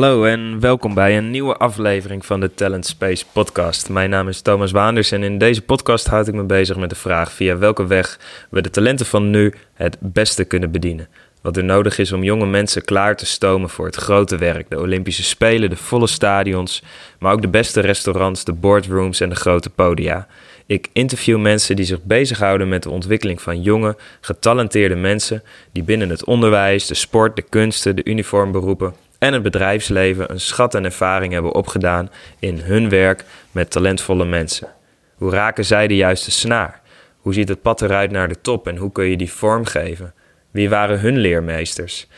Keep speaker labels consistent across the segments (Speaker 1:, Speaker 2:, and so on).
Speaker 1: Hallo en welkom bij een nieuwe aflevering van de Talent Space podcast. Mijn naam is Thomas Waanders en in deze podcast houd ik me bezig met de vraag via welke weg we de talenten van nu het beste kunnen bedienen. Wat er nodig is om jonge mensen klaar te stomen voor het grote werk, de Olympische Spelen, de volle stadions, maar ook de beste restaurants, de boardrooms en de grote podia. Ik interview mensen die zich bezighouden met de ontwikkeling van jonge, getalenteerde mensen die binnen het onderwijs, de sport, de kunsten, de uniformberoepen en het bedrijfsleven een schat en ervaring hebben opgedaan in hun werk met talentvolle mensen. Hoe raken zij de juiste snaar? Hoe ziet het pad eruit naar de top en hoe kun je die vormgeven? Wie waren hun leermeesters?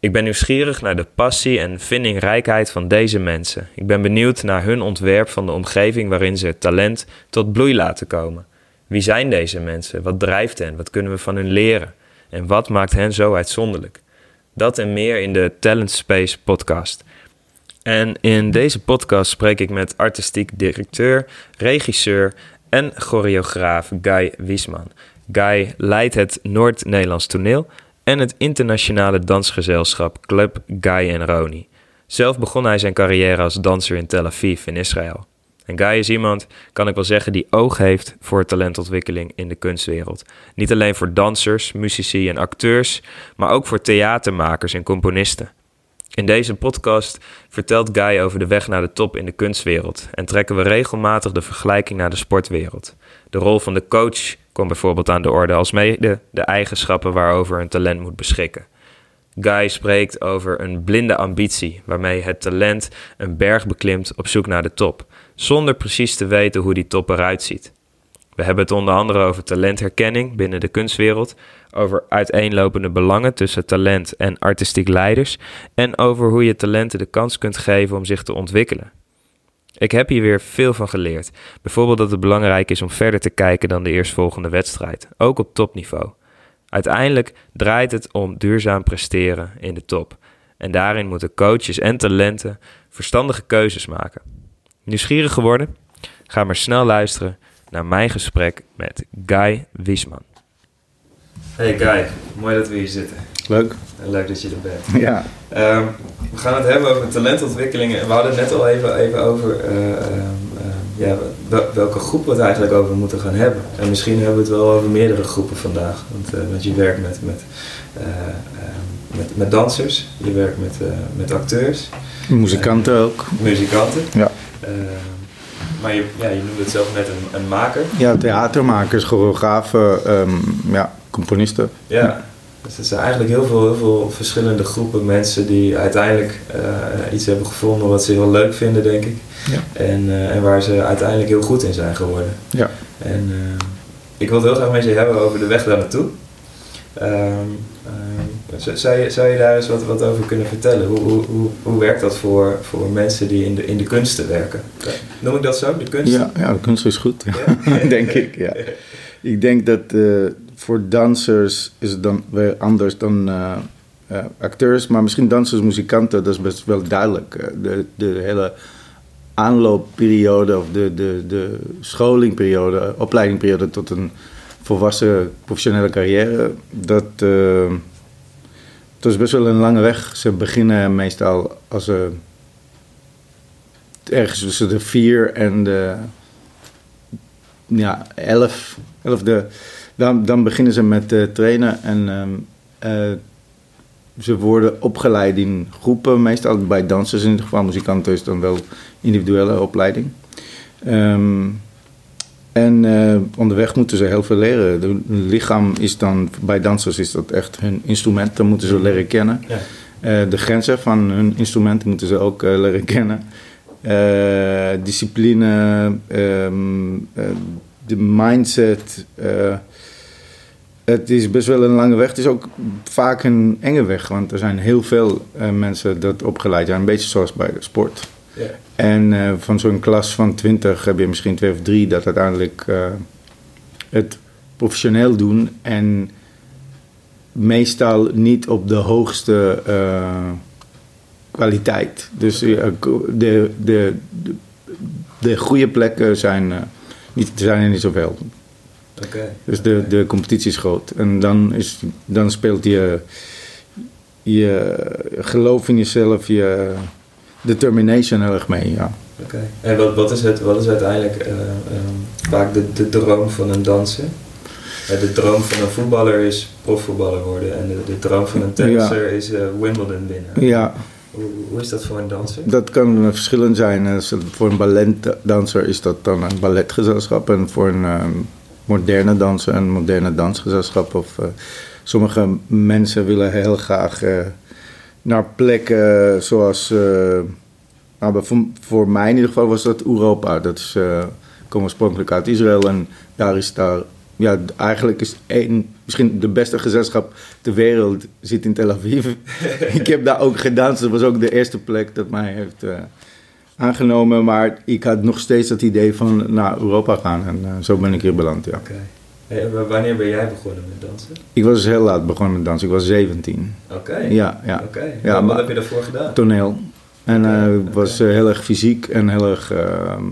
Speaker 1: Ik ben nieuwsgierig naar de passie en vindingrijkheid van deze mensen. Ik ben benieuwd naar hun ontwerp van de omgeving waarin ze het talent tot bloei laten komen. Wie zijn deze mensen? Wat drijft hen? Wat kunnen we van hun leren? En wat maakt hen zo uitzonderlijk? Dat en meer in de Talent Space podcast. En in deze podcast spreek ik met artistiek directeur, regisseur en choreograaf Guy Wiesman. Guy leidt het Noord-Nederlands toneel en het internationale dansgezelschap Club Guy en Roni. Zelf begon hij zijn carrière als danser in Tel Aviv in Israël. En Guy is iemand, kan ik wel zeggen, die oog heeft voor talentontwikkeling in de kunstwereld. Niet alleen voor dansers, muzici en acteurs, maar ook voor theatermakers en componisten. In deze podcast vertelt Guy over de weg naar de top in de kunstwereld en trekken we regelmatig de vergelijking naar de sportwereld. De rol van de coach komt bijvoorbeeld aan de orde, als mede de eigenschappen waarover een talent moet beschikken. Guy spreekt over een blinde ambitie, waarmee het talent een berg beklimt op zoek naar de top, zonder precies te weten hoe die top eruit ziet. We hebben het onder andere over talentherkenning binnen de kunstwereld, over uiteenlopende belangen tussen talent en artistiek leiders en over hoe je talenten de kans kunt geven om zich te ontwikkelen. Ik heb hier weer veel van geleerd. Bijvoorbeeld dat het belangrijk is om verder te kijken dan de eerstvolgende wedstrijd, ook op topniveau. Uiteindelijk draait het om duurzaam presteren in de top. En daarin moeten coaches en talenten verstandige keuzes maken. Nieuwsgierig geworden? Ga maar snel luisteren naar mijn gesprek met Guy Wiesman. Hey Guy, mooi dat we hier zitten.
Speaker 2: Leuk.
Speaker 1: En leuk dat je er bent.
Speaker 2: Ja.
Speaker 1: Ehm, we gaan het hebben over talentontwikkelingen. En we hadden het net al even, even over eh, ehm, ehm, ja, wel- welke groep we het eigenlijk over moeten gaan hebben. En misschien hebben we het wel over meerdere groepen vandaag. Want, eh, want je werkt met, met, eh, ehm, met, met dansers, je werkt met, eh, met acteurs,
Speaker 2: Muzikanten ook.
Speaker 1: muzikanten.
Speaker 2: Ja.
Speaker 1: Ehm, maar je, ja, je noemde het zelf net een, een maker.
Speaker 2: Ja, theatermakers, choreografen, ehm, ja, componisten.
Speaker 1: Ja, dus er zijn eigenlijk heel veel, heel veel verschillende groepen mensen die uiteindelijk eh, iets hebben gevonden wat ze heel leuk vinden, denk ik.
Speaker 2: Ja.
Speaker 1: En, eh, en waar ze uiteindelijk heel goed in zijn geworden.
Speaker 2: Ja.
Speaker 1: En eh, ik wil het heel graag met je hebben over de weg daar naartoe. Ehm, zou- je, zou je daar eens wat, wat over kunnen vertellen? Hoe, hoe, hoe, hoe werkt dat voor, voor mensen die in de, in de kunsten werken? Noem ik dat zo, de kunst?
Speaker 2: Ja, ja, de kunst is goed,
Speaker 1: Ja.
Speaker 2: denk ik. Ja. Ik denk dat eh, voor dansers is het dan weer anders dan eh, eh, acteurs, maar misschien dansers, muzikanten, dat is best wel duidelijk. De, de hele aanloopperiode of de, de, de scholingperiode, opleidingperiode tot een volwassen professionele carrière, dat, dat is best wel een lange weg. Ze beginnen meestal als ze ergens tussen de vier en de ja, elf, elfde, dan, dan beginnen ze met eh, trainen en ehm, eh, ze worden opgeleid in groepen, meestal bij dansers in ieder geval, muzikanten is dan wel individuele opleiding. Ehm, en eh, onderweg moeten ze heel veel leren. De lichaam is dan, bij dansers is dat echt hun instrument, dan moeten ze leren kennen.
Speaker 1: Ja.
Speaker 2: Eh, de grenzen van hun instrumenten moeten ze ook eh, leren kennen. Discipline, ehm, eh, de mindset. het is best wel een lange weg. Het is ook vaak een enge weg, want er zijn heel veel mensen dat opgeleid zijn. Een beetje zoals bij de sport.
Speaker 1: Ja.
Speaker 2: En eh, van zo'n klas van 20 heb je misschien twee of drie dat uiteindelijk eh, het professioneel doen. En meestal niet op de hoogste eh, kwaliteit. Dus de, de, de, de goede plekken zijn, niet, zijn er niet zoveel.
Speaker 1: Oké.
Speaker 2: Dus de, de competitie is groot. En dan, is, dan speelt je, je geloof in jezelf, je determination heel erg mee, ja.
Speaker 1: Oké. En wat, wat, is het, wat is uiteindelijk eh, ehm, vaak de, de droom van een danser? Eh, de droom van een voetballer is profvoetballer worden en de, de droom van een tennisser is eh, Wimbledon winnen.
Speaker 2: Ja,
Speaker 1: Hoe, hoe is dat voor een danser?
Speaker 2: dat kan verschillend zijn. Voor een balletdanser is dat dan een balletgezelschap en voor een eh, moderne danser een moderne dansgezelschap. Of, sommige mensen willen heel graag naar plekken zoals, eh, nou, voor, voor mij in ieder geval was dat Europa. Dat is, eh, ik kom oorspronkelijk uit Israël en daar is daar, ja, eigenlijk is één, misschien de beste gezelschap ter wereld zit in Tel Aviv. ik heb daar ook gedanst, dat was ook de eerste plek dat mij heeft eh, aangenomen, maar ik had nog steeds dat idee van naar Europa gaan en eh, zo ben ik hier beland, ja.
Speaker 1: Oké. Hey, wanneer ben jij begonnen met dansen?
Speaker 2: Ik was dus heel laat begonnen met dansen, ik was 17.
Speaker 1: Oké.
Speaker 2: Ja, ja.
Speaker 1: Oké.
Speaker 2: Ja,
Speaker 1: wat,
Speaker 2: maar-
Speaker 1: heb je daarvoor gedaan?
Speaker 2: toneel. En eh,
Speaker 1: Oké,
Speaker 2: ik was eh, heel erg fysiek en heel erg ehm,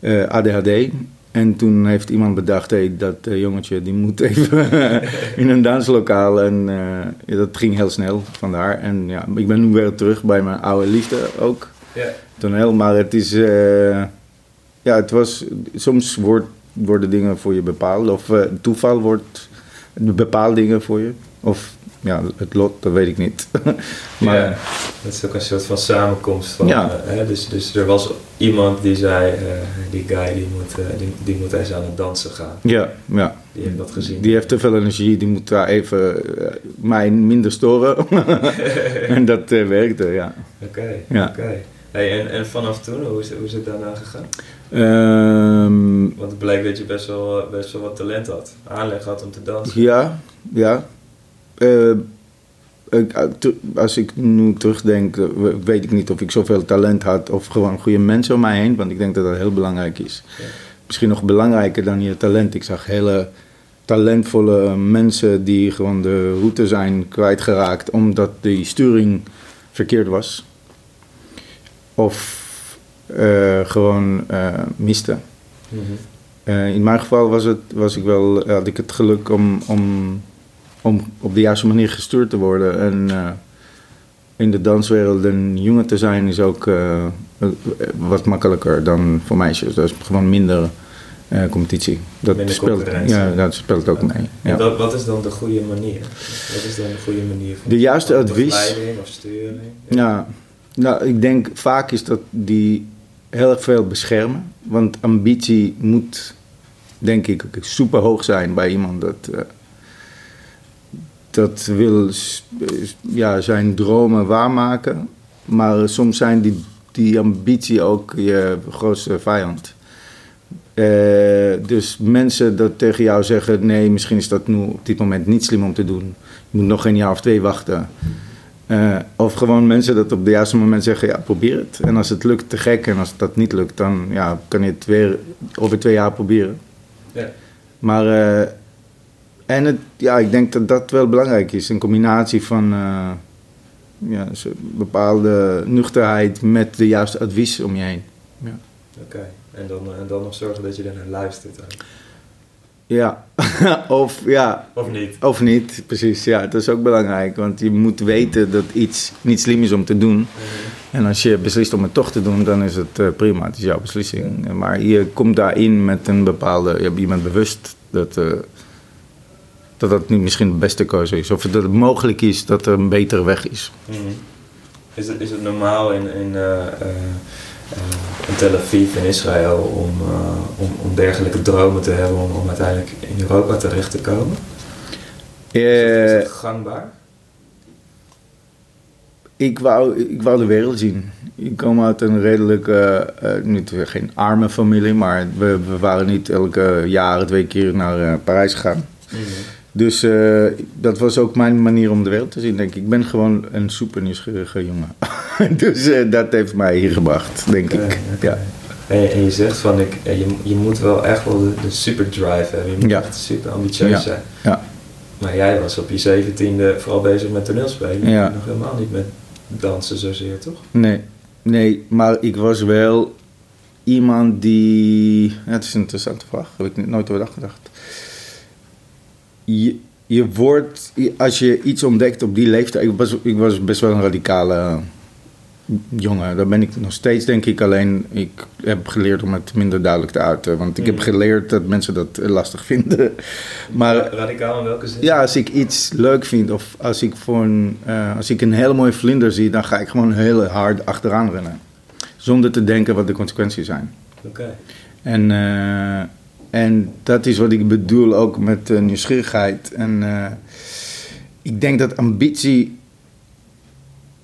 Speaker 2: eh, ADHD. En toen heeft iemand bedacht, hey, dat eh, jongetje die moet even in een danslokaal. En eh, ja, dat ging heel snel, vandaar. En ja, ik ben nu weer terug bij mijn oude liefde ook,
Speaker 1: Ja.
Speaker 2: toneel. Maar het is, eh, ja, het was, soms wordt, worden dingen voor je bepaald. Of eh, toeval wordt bepaald dingen voor je. Of ja, het lot, dat weet ik niet. maar
Speaker 1: Ja, dat is ook een soort van samenkomst van.
Speaker 2: Ja.
Speaker 1: eh, hè, dus, dus er was iemand die zei, eh, die guy die moet, die, die moet eens aan het dansen gaan.
Speaker 2: ja, ja.
Speaker 1: Die heeft dat gezien.
Speaker 2: Die heeft te veel energie, die moet daar even mij minder storen. en dat werkte, ja.
Speaker 1: Oké,
Speaker 2: Ja.
Speaker 1: oké. Hey, en, en vanaf toen, hoe is, hoe is het daarna gegaan?
Speaker 2: Ehm,
Speaker 1: Want het bleek dat je best wel, best wel wat talent had. Aanleg had om te dansen.
Speaker 2: ja, ja. Eh, ik, eh, als ik nu terugdenk, eh, we- weet ik niet of ik zoveel talent had of gewoon goede mensen om mij heen. Want ik denk dat dat heel belangrijk is.
Speaker 1: Ja.
Speaker 2: Misschien nog belangrijker dan je talent. Ik zag hele talentvolle mensen die gewoon de route zijn kwijtgeraakt omdat die sturing verkeerd was. Of eh, gewoon eh, miste.
Speaker 1: Mhm.
Speaker 2: Eh, in mijn geval was, het, was ik wel, had ik het geluk om, om, om op de juiste manier gestuurd te worden. En eh, in de danswereld een jongen te zijn is ook eh, eh, wat makkelijker dan voor meisjes. Dat is gewoon minder eh, competitie. Dat
Speaker 1: Minder
Speaker 2: speelt, ja, dat speelt ook mee. Ja.
Speaker 1: wat, wat is dan de goede manier? Wat is dan de goede manier van
Speaker 2: De juiste advies?
Speaker 1: begeleiding of sturing?
Speaker 2: Ja, nou, ik denk vaak is dat die heel veel beschermen. Want ambitie moet, denk ik, super hoog zijn bij iemand dat, eh, dat wil s- ja, zijn dromen waarmaken. Maar soms zijn die, die ambitie ook je grootste vijand. Eh, dus mensen dat tegen jou zeggen: nee, misschien is dat nu op dit moment niet slim om te doen. Je moet nog een jaar of twee wachten. Eh, of gewoon mensen dat op de juiste moment zeggen, ja, probeer het. En als het lukt, te gek. En als dat niet lukt, dan ja, kan je het weer over twee jaar proberen.
Speaker 1: Ja.
Speaker 2: Maar, eh, en het, ja, ik denk dat dat wel belangrijk is. Een combinatie van eh, ja, zo bepaalde nuchterheid met de juiste advies om je heen.
Speaker 1: Oké. En, dan, en dan nog zorgen dat je ernaar luistert. ook.
Speaker 2: Ja, of ja,
Speaker 1: Of niet?
Speaker 2: of niet, precies. Ja, dat is ook belangrijk. Want je moet weten dat iets niet slim is om te doen. En als je beslist om het toch te doen, dan is het eh, prima. Het is jouw beslissing. Maar je komt daarin met een bepaalde... Je bent bewust dat, eh, dat dat niet misschien de beste keuze is. Of dat het mogelijk is dat er een betere weg is.
Speaker 1: Mhm. Is, het, is het normaal in, in, eh, in Tel Aviv in Israël om, eh, om, om dergelijke dromen te hebben om, om uiteindelijk in Europa terecht te komen? Is dat, is
Speaker 2: Eh,
Speaker 1: dat gangbaar?
Speaker 2: ik, wou, ik wou de wereld zien. Ik kom uit een redelijk, eh, eh, niet geen arme familie, maar we, we waren niet elke jaar twee keer naar eh, Parijs gegaan.
Speaker 1: Mhm.
Speaker 2: Dus eh, dat was ook mijn manier om de wereld te zien, denk ik. Ik ben gewoon een super nieuwsgierige jongen. dus eh, dat heeft mij hier gebracht, denk ik.
Speaker 1: oké.
Speaker 2: Ja.
Speaker 1: En, en je zegt van, ik, eh, je, je moet wel echt wel de, de super drive hebben. Je moet
Speaker 2: Ja.
Speaker 1: echt super ambitieus
Speaker 2: Ja.
Speaker 1: zijn.
Speaker 2: Ja.
Speaker 1: Maar jij was op je zeventiende vooral bezig met toneelspelen.
Speaker 2: Ja.
Speaker 1: Nog helemaal niet met dansen zozeer, toch?
Speaker 2: Nee, nee, maar ik was wel iemand die. Ja, het is een interessante vraag, heb ik nooit over nagedacht. Je, je wordt, als je iets ontdekt op die leeftijd. Ik was, ik was best wel een radicale jongen, daar ben ik nog steeds, denk ik. Alleen ik heb geleerd om het minder duidelijk te uiten. Want ik heb
Speaker 1: Mhm.
Speaker 2: geleerd dat mensen dat eh, lastig vinden. Maar
Speaker 1: Radicaal in welke zin?
Speaker 2: ja, als ik iets leuk vind of als ik, voor een, eh, als ik een hele mooie vlinder zie, dan ga ik gewoon heel hard achteraan rennen. Zonder te denken wat de consequenties zijn.
Speaker 1: Oké.
Speaker 2: En, eh, en dat is wat ik bedoel ook met eh, nieuwsgierigheid. En ik denk dat ambitie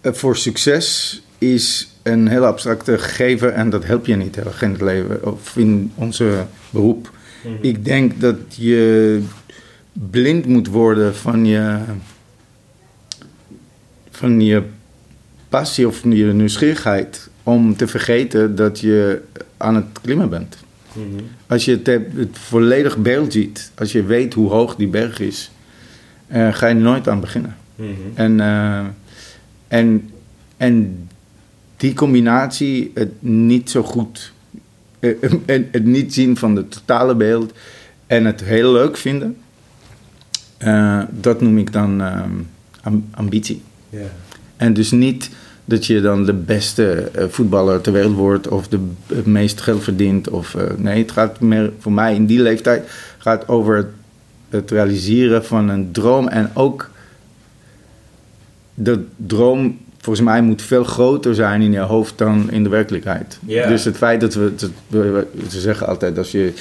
Speaker 2: voor succes is een heel abstracte gegeven en dat helpt je niet heel erg in het leven of in onze beroep.
Speaker 1: Mhm.
Speaker 2: Ik denk dat je blind moet worden van je, van je passie of je nieuwsgierigheid om te vergeten dat je aan het klimmen bent.
Speaker 1: Mhm.
Speaker 2: Als je het, volledig beeld ziet, als je weet hoe hoog die berg is, eh, ga je nooit aan beginnen.
Speaker 1: Mhm.
Speaker 2: En, eh, en, en die combinatie, het niet zo goed, eh, het niet zien van het totale beeld en het heel leuk vinden, eh, dat noem ik dan eh, am- ambitie. En dus niet dat je dan de beste voetballer ter wereld wordt of de, het meest geld verdient. Of, nee, het gaat meer voor mij in die leeftijd gaat over het realiseren van een droom. En ook de droom, volgens mij, moet veel groter zijn in je hoofd dan in de werkelijkheid. Dus het feit dat we, dat we- Ze zeggen altijd, als je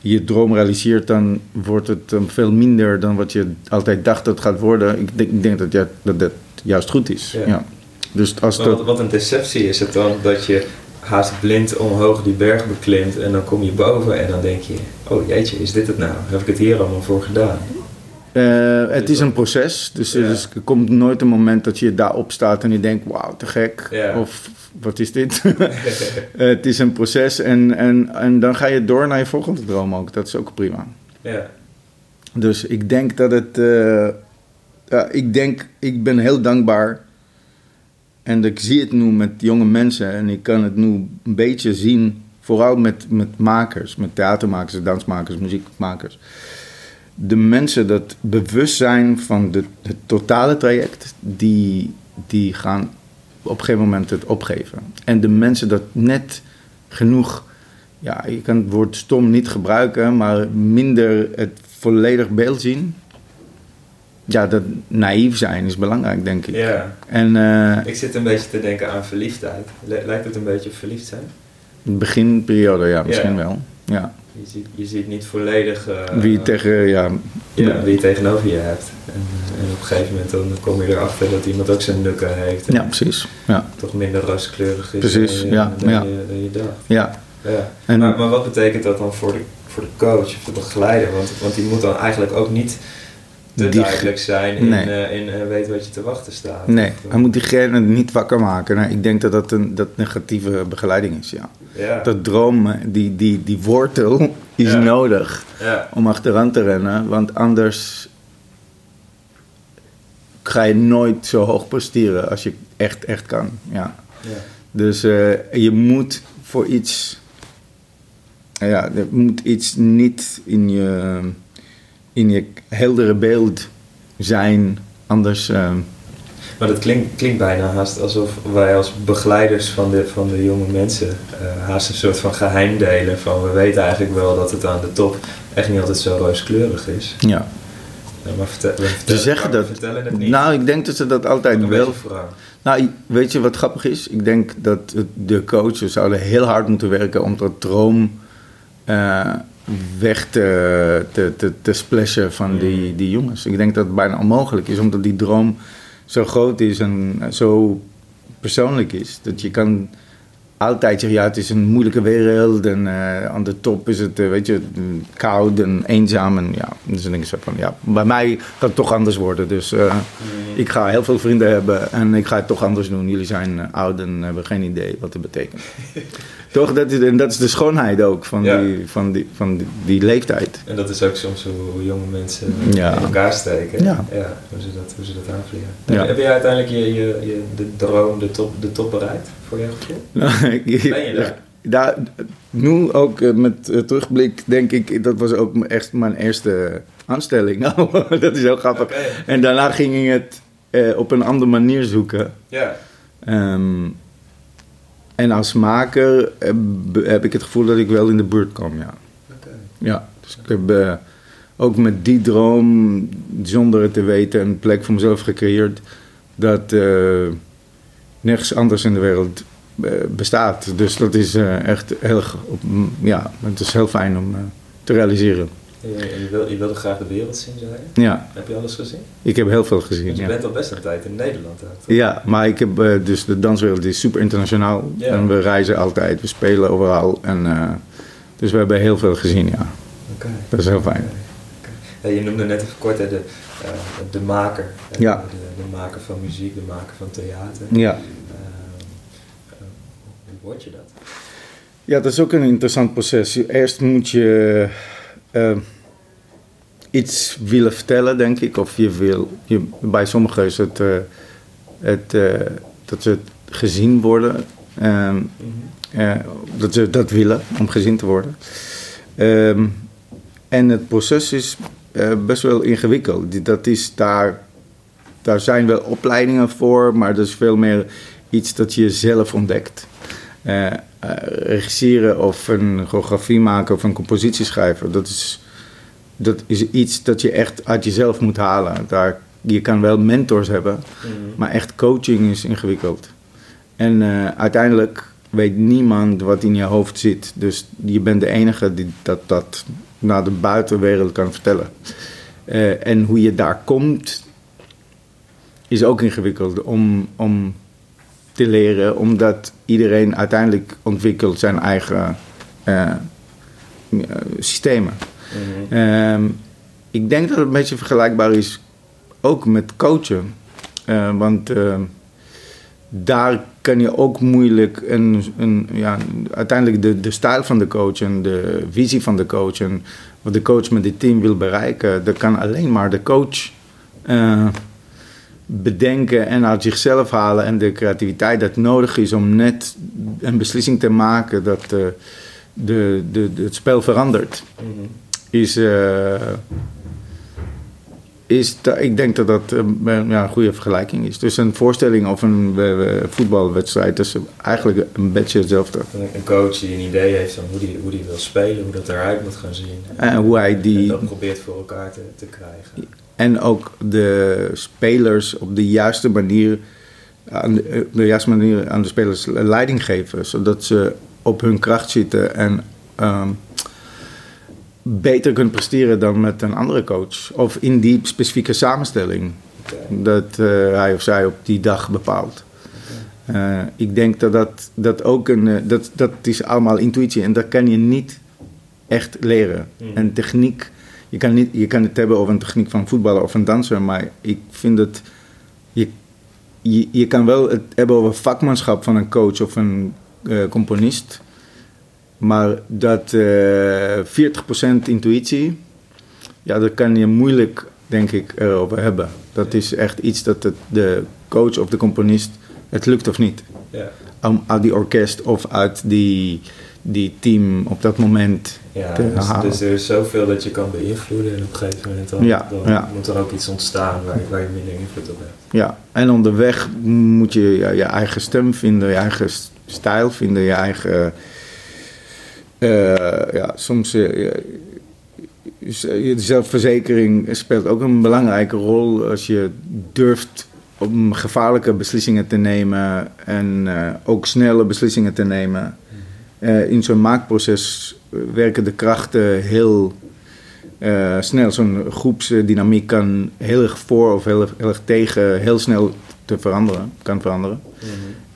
Speaker 2: je droom realiseert, dan wordt het eh, veel minder dan wat je altijd dacht dat het gaat worden. Ik denk, ik denk dat, ja, dat dat juist goed is.
Speaker 1: Ja.
Speaker 2: Ja. Dus als dat,
Speaker 1: wat, wat een deceptie is het dan dat je haast blind omhoog die berg beklimt en dan kom je boven en dan denk je, oh jeetje, is dit het nou? Heb ik het hier allemaal voor gedaan?
Speaker 2: Eh, het is een proces, dus,
Speaker 1: Ja.
Speaker 2: dus er komt nooit een moment dat je daarop staat en je denkt, wauw, te gek.
Speaker 1: Ja.
Speaker 2: Of wat is dit? Eh, het is een proces en, en, en dan ga je door naar je volgende droom ook. Dat is ook prima.
Speaker 1: ja.
Speaker 2: Dus ik denk dat het. eh, ik denk, ik ben heel dankbaar. En ik zie het nu met jonge mensen en ik kan het nu een beetje zien, vooral met, met makers, met theatermakers, dansmakers, muziekmakers. De mensen dat bewust zijn van de, het totale traject, die, die gaan op een gegeven moment het opgeven. En de mensen dat net genoeg, ja, je kan het woord stom niet gebruiken, maar minder het volledig beeld zien. Ja, dat naïef zijn is belangrijk, denk ik.
Speaker 1: ja.
Speaker 2: En eh,
Speaker 1: Ik zit een beetje te denken aan verliefdheid. Lijkt het een beetje op verliefd zijn?
Speaker 2: beginperiode, ja, misschien
Speaker 1: Ja.
Speaker 2: wel. Ja.
Speaker 1: Je ziet, je ziet niet volledig eh,
Speaker 2: Wie tegen, ja,
Speaker 1: ja, wie je tegenover je hebt. En, eh, en op een gegeven moment dan kom je erachter dat iemand ook zijn nukken heeft. En
Speaker 2: ja, precies. Ja,
Speaker 1: toch minder rooskleurig is
Speaker 2: Precies,
Speaker 1: dan, je,
Speaker 2: ja,
Speaker 1: dan,
Speaker 2: ja.
Speaker 1: Je, dan je dacht.
Speaker 2: ja.
Speaker 1: Ja.
Speaker 2: En-
Speaker 1: maar, maar wat betekent dat dan voor de, voor de coach of de begeleider? Want, want die moet dan eigenlijk ook niet te
Speaker 2: Die-
Speaker 1: duidelijk zijn in,
Speaker 2: Nee.
Speaker 1: eh, in eh, weten wat je te wachten staat.
Speaker 2: Nee,
Speaker 1: Of, eh,
Speaker 2: hij moet diegene niet wakker maken. Nou, ik denk dat dat een dat negatieve begeleiding is, ja.
Speaker 1: ja.
Speaker 2: Dat droom, die, die, die wortel is
Speaker 1: Ja.
Speaker 2: nodig
Speaker 1: ja.
Speaker 2: om achteraan te rennen. Want anders ga je nooit zo hoog presteren als je echt, echt kan. Ja.
Speaker 1: Ja.
Speaker 2: Dus je moet voor iets... Ja, er moet iets niet in je, in je heldere beeld zijn. Anders... eh,
Speaker 1: Maar dat klinkt, klinkt bijna haast alsof wij als begeleiders van de, van de jonge mensen eh, haast een soort van geheim delen. Van we weten eigenlijk wel dat het aan de top echt niet altijd zo rooskleurig is.
Speaker 2: ja.
Speaker 1: Ja, maar vertel, we vertellen,
Speaker 2: zeggen dat-
Speaker 1: vertellen het niet.
Speaker 2: Nou, ik denk dat ze dat altijd wel... Nou, weet je wat grappig is? Ik denk dat de coaches zouden heel hard moeten werken om dat droom eh, weg te, te, te, te splashen van die, die jongens. Ik denk dat het bijna onmogelijk is, omdat die droom zo groot is en zo persoonlijk is. Dat je kan altijd zeggen, ja, het is een moeilijke wereld en eh, aan de top is het, eh, weet je, koud en eenzaam. En ja, dus dan denk ik zo van, ja, bij mij gaat het toch anders worden. Dus eh, ik ga heel veel vrienden hebben en ik ga het toch anders doen. Jullie zijn oud en hebben geen idee wat het betekent. toch, dat is, en dat is de schoonheid ook van,
Speaker 1: Ja.
Speaker 2: die, van, die, van die, die leeftijd.
Speaker 1: En dat is ook soms hoe jonge mensen
Speaker 2: Ja.
Speaker 1: in elkaar steken.
Speaker 2: Ja.
Speaker 1: hoe, ze dat, hoe ze dat aanvliegen. Heb, heb je uiteindelijk je, je, je, de droom, de top, de top bereikt voor jouw gevoel? Ben je daar?
Speaker 2: Daar, nu ook eh, met eh, terugblik denk ik, dat was ook echt mijn eerste aanstelling. Nou, dat is heel grappig. En daarna ging ik het eh, op een andere manier zoeken.
Speaker 1: Ja.
Speaker 2: Ehm, en als maker heb, ik het gevoel dat ik wel in de buurt kom, ja. Ja, dus ik heb eh, ook met die droom, zonder het te weten, een plek voor mezelf gecreëerd dat eh, nergens anders in de wereld eh, bestaat. Dus dat is echt heel, ja, het is heel fijn om te realiseren.
Speaker 1: Je, je, wil, je wilde graag de wereld zien, zei je?
Speaker 2: Ja,
Speaker 1: Heb je alles gezien?
Speaker 2: ik heb heel veel gezien.
Speaker 1: Want je
Speaker 2: Ja.
Speaker 1: bent al best een tijd in Nederland. toch?
Speaker 2: Ja, maar ik heb eh, dus de danswereld is super internationaal.
Speaker 1: Ja.
Speaker 2: En we reizen altijd, we spelen overal. En, eh, dus we hebben heel veel gezien, ja.
Speaker 1: Oké.
Speaker 2: Dat is heel fijn.
Speaker 1: Ja, je noemde net even kort hè, de, eh, de maker. hè,
Speaker 2: Ja.
Speaker 1: De, de maker van muziek, de maker van theater.
Speaker 2: Ja.
Speaker 1: Hoe word je dat?
Speaker 2: ja, dat is ook een interessant proces. Eerst moet je eh, iets willen vertellen, denk ik. Of je wil, je, bij sommigen is het, eh, het eh, dat ze gezien worden. Ehm, eh, dat ze dat willen, om gezien te worden. Ehm, en het proces is best wel ingewikkeld. Dat is daar, daar zijn wel opleidingen voor, maar dat is veel meer iets dat je zelf ontdekt. Eh, regisseren of een choreografie maken of een compositie schrijven, dat is, dat is iets dat je echt uit jezelf moet halen. Daar, je kan wel mentors hebben, maar echt coaching is ingewikkeld. En eh, uiteindelijk weet niemand wat in je hoofd zit. Dus je bent de enige die dat, dat naar de buitenwereld kan vertellen. En hoe je daar komt, is ook ingewikkeld om, om te leren. Omdat iedereen uiteindelijk ontwikkelt zijn eigen eh, eh, systemen.
Speaker 1: Mhm.
Speaker 2: Ehm, ik denk dat het een beetje vergelijkbaar is ook met coachen. Eh, want ehm, daar kan je ook moeilijk een, een, ja, uiteindelijk de, de stijl van de coach en de visie van de coach en wat de coach met dit team wil bereiken, dat kan alleen maar de coach bedenken en uit zichzelf halen en de creativiteit dat nodig is om net een beslissing te maken dat eh, de, de, de, het spel verandert
Speaker 1: Mhm.
Speaker 2: is, eh, is ik denk dat dat eh, ja, een goede vergelijking is. Dus een voorstelling of een voetbalwedstrijd is eigenlijk een beetje hetzelfde.
Speaker 1: Een- coach die een idee heeft van hoe die, hoe die wil spelen, hoe dat eruit moet gaan zien.
Speaker 2: En hoe hij
Speaker 1: En
Speaker 2: die
Speaker 1: dat probeert voor elkaar te, te krijgen.
Speaker 2: En ook de spelers op de juiste manier aan de, op de juiste manier aan de spelers leiding geven, zodat ze op hun kracht zitten en ehm, beter kunnen presteren dan met een andere coach of in die specifieke samenstelling. Dat eh, hij of zij op die dag bepaalt. Eh, ik denk dat dat, dat ook een. eh, dat, dat is allemaal intuïtie en dat kan je niet echt leren.
Speaker 1: Mhm.
Speaker 2: En techniek. Je kan, niet, je kan het hebben over een techniek van voetballer of een danser, maar ik vind dat. Je, je, je kan wel het hebben over vakmanschap van een coach of een eh, componist. Maar dat eh 40% intuïtie, ja, dat kan je moeilijk, denk ik, erover hebben. Dat is echt iets dat het, de coach of de componist, het lukt of niet.
Speaker 1: Ja,
Speaker 2: Om uit die orkest of uit die, die team op dat moment
Speaker 1: ja
Speaker 2: te
Speaker 1: dus,
Speaker 2: halen.
Speaker 1: dus er is zoveel dat je kan beïnvloeden en op een gegeven moment dan,
Speaker 2: Ja,
Speaker 1: dan
Speaker 2: ja.
Speaker 1: moet er ook iets ontstaan waar, waar je minder invloed op hebt.
Speaker 2: Ja, en onderweg moet je je eigen stem vinden, je eigen stijl vinden, je eigen. eh, ja, soms. je- je zelfverzekering speelt ook een belangrijke rol als je durft om gevaarlijke beslissingen te nemen en eh, ook snelle beslissingen te nemen. Eh, in zo'n maakproces werken de krachten heel eh, snel. Zo'n groepsdynamiek kan heel erg voor of heel, erg- heel erg tegen heel snel te veranderen, kan veranderen.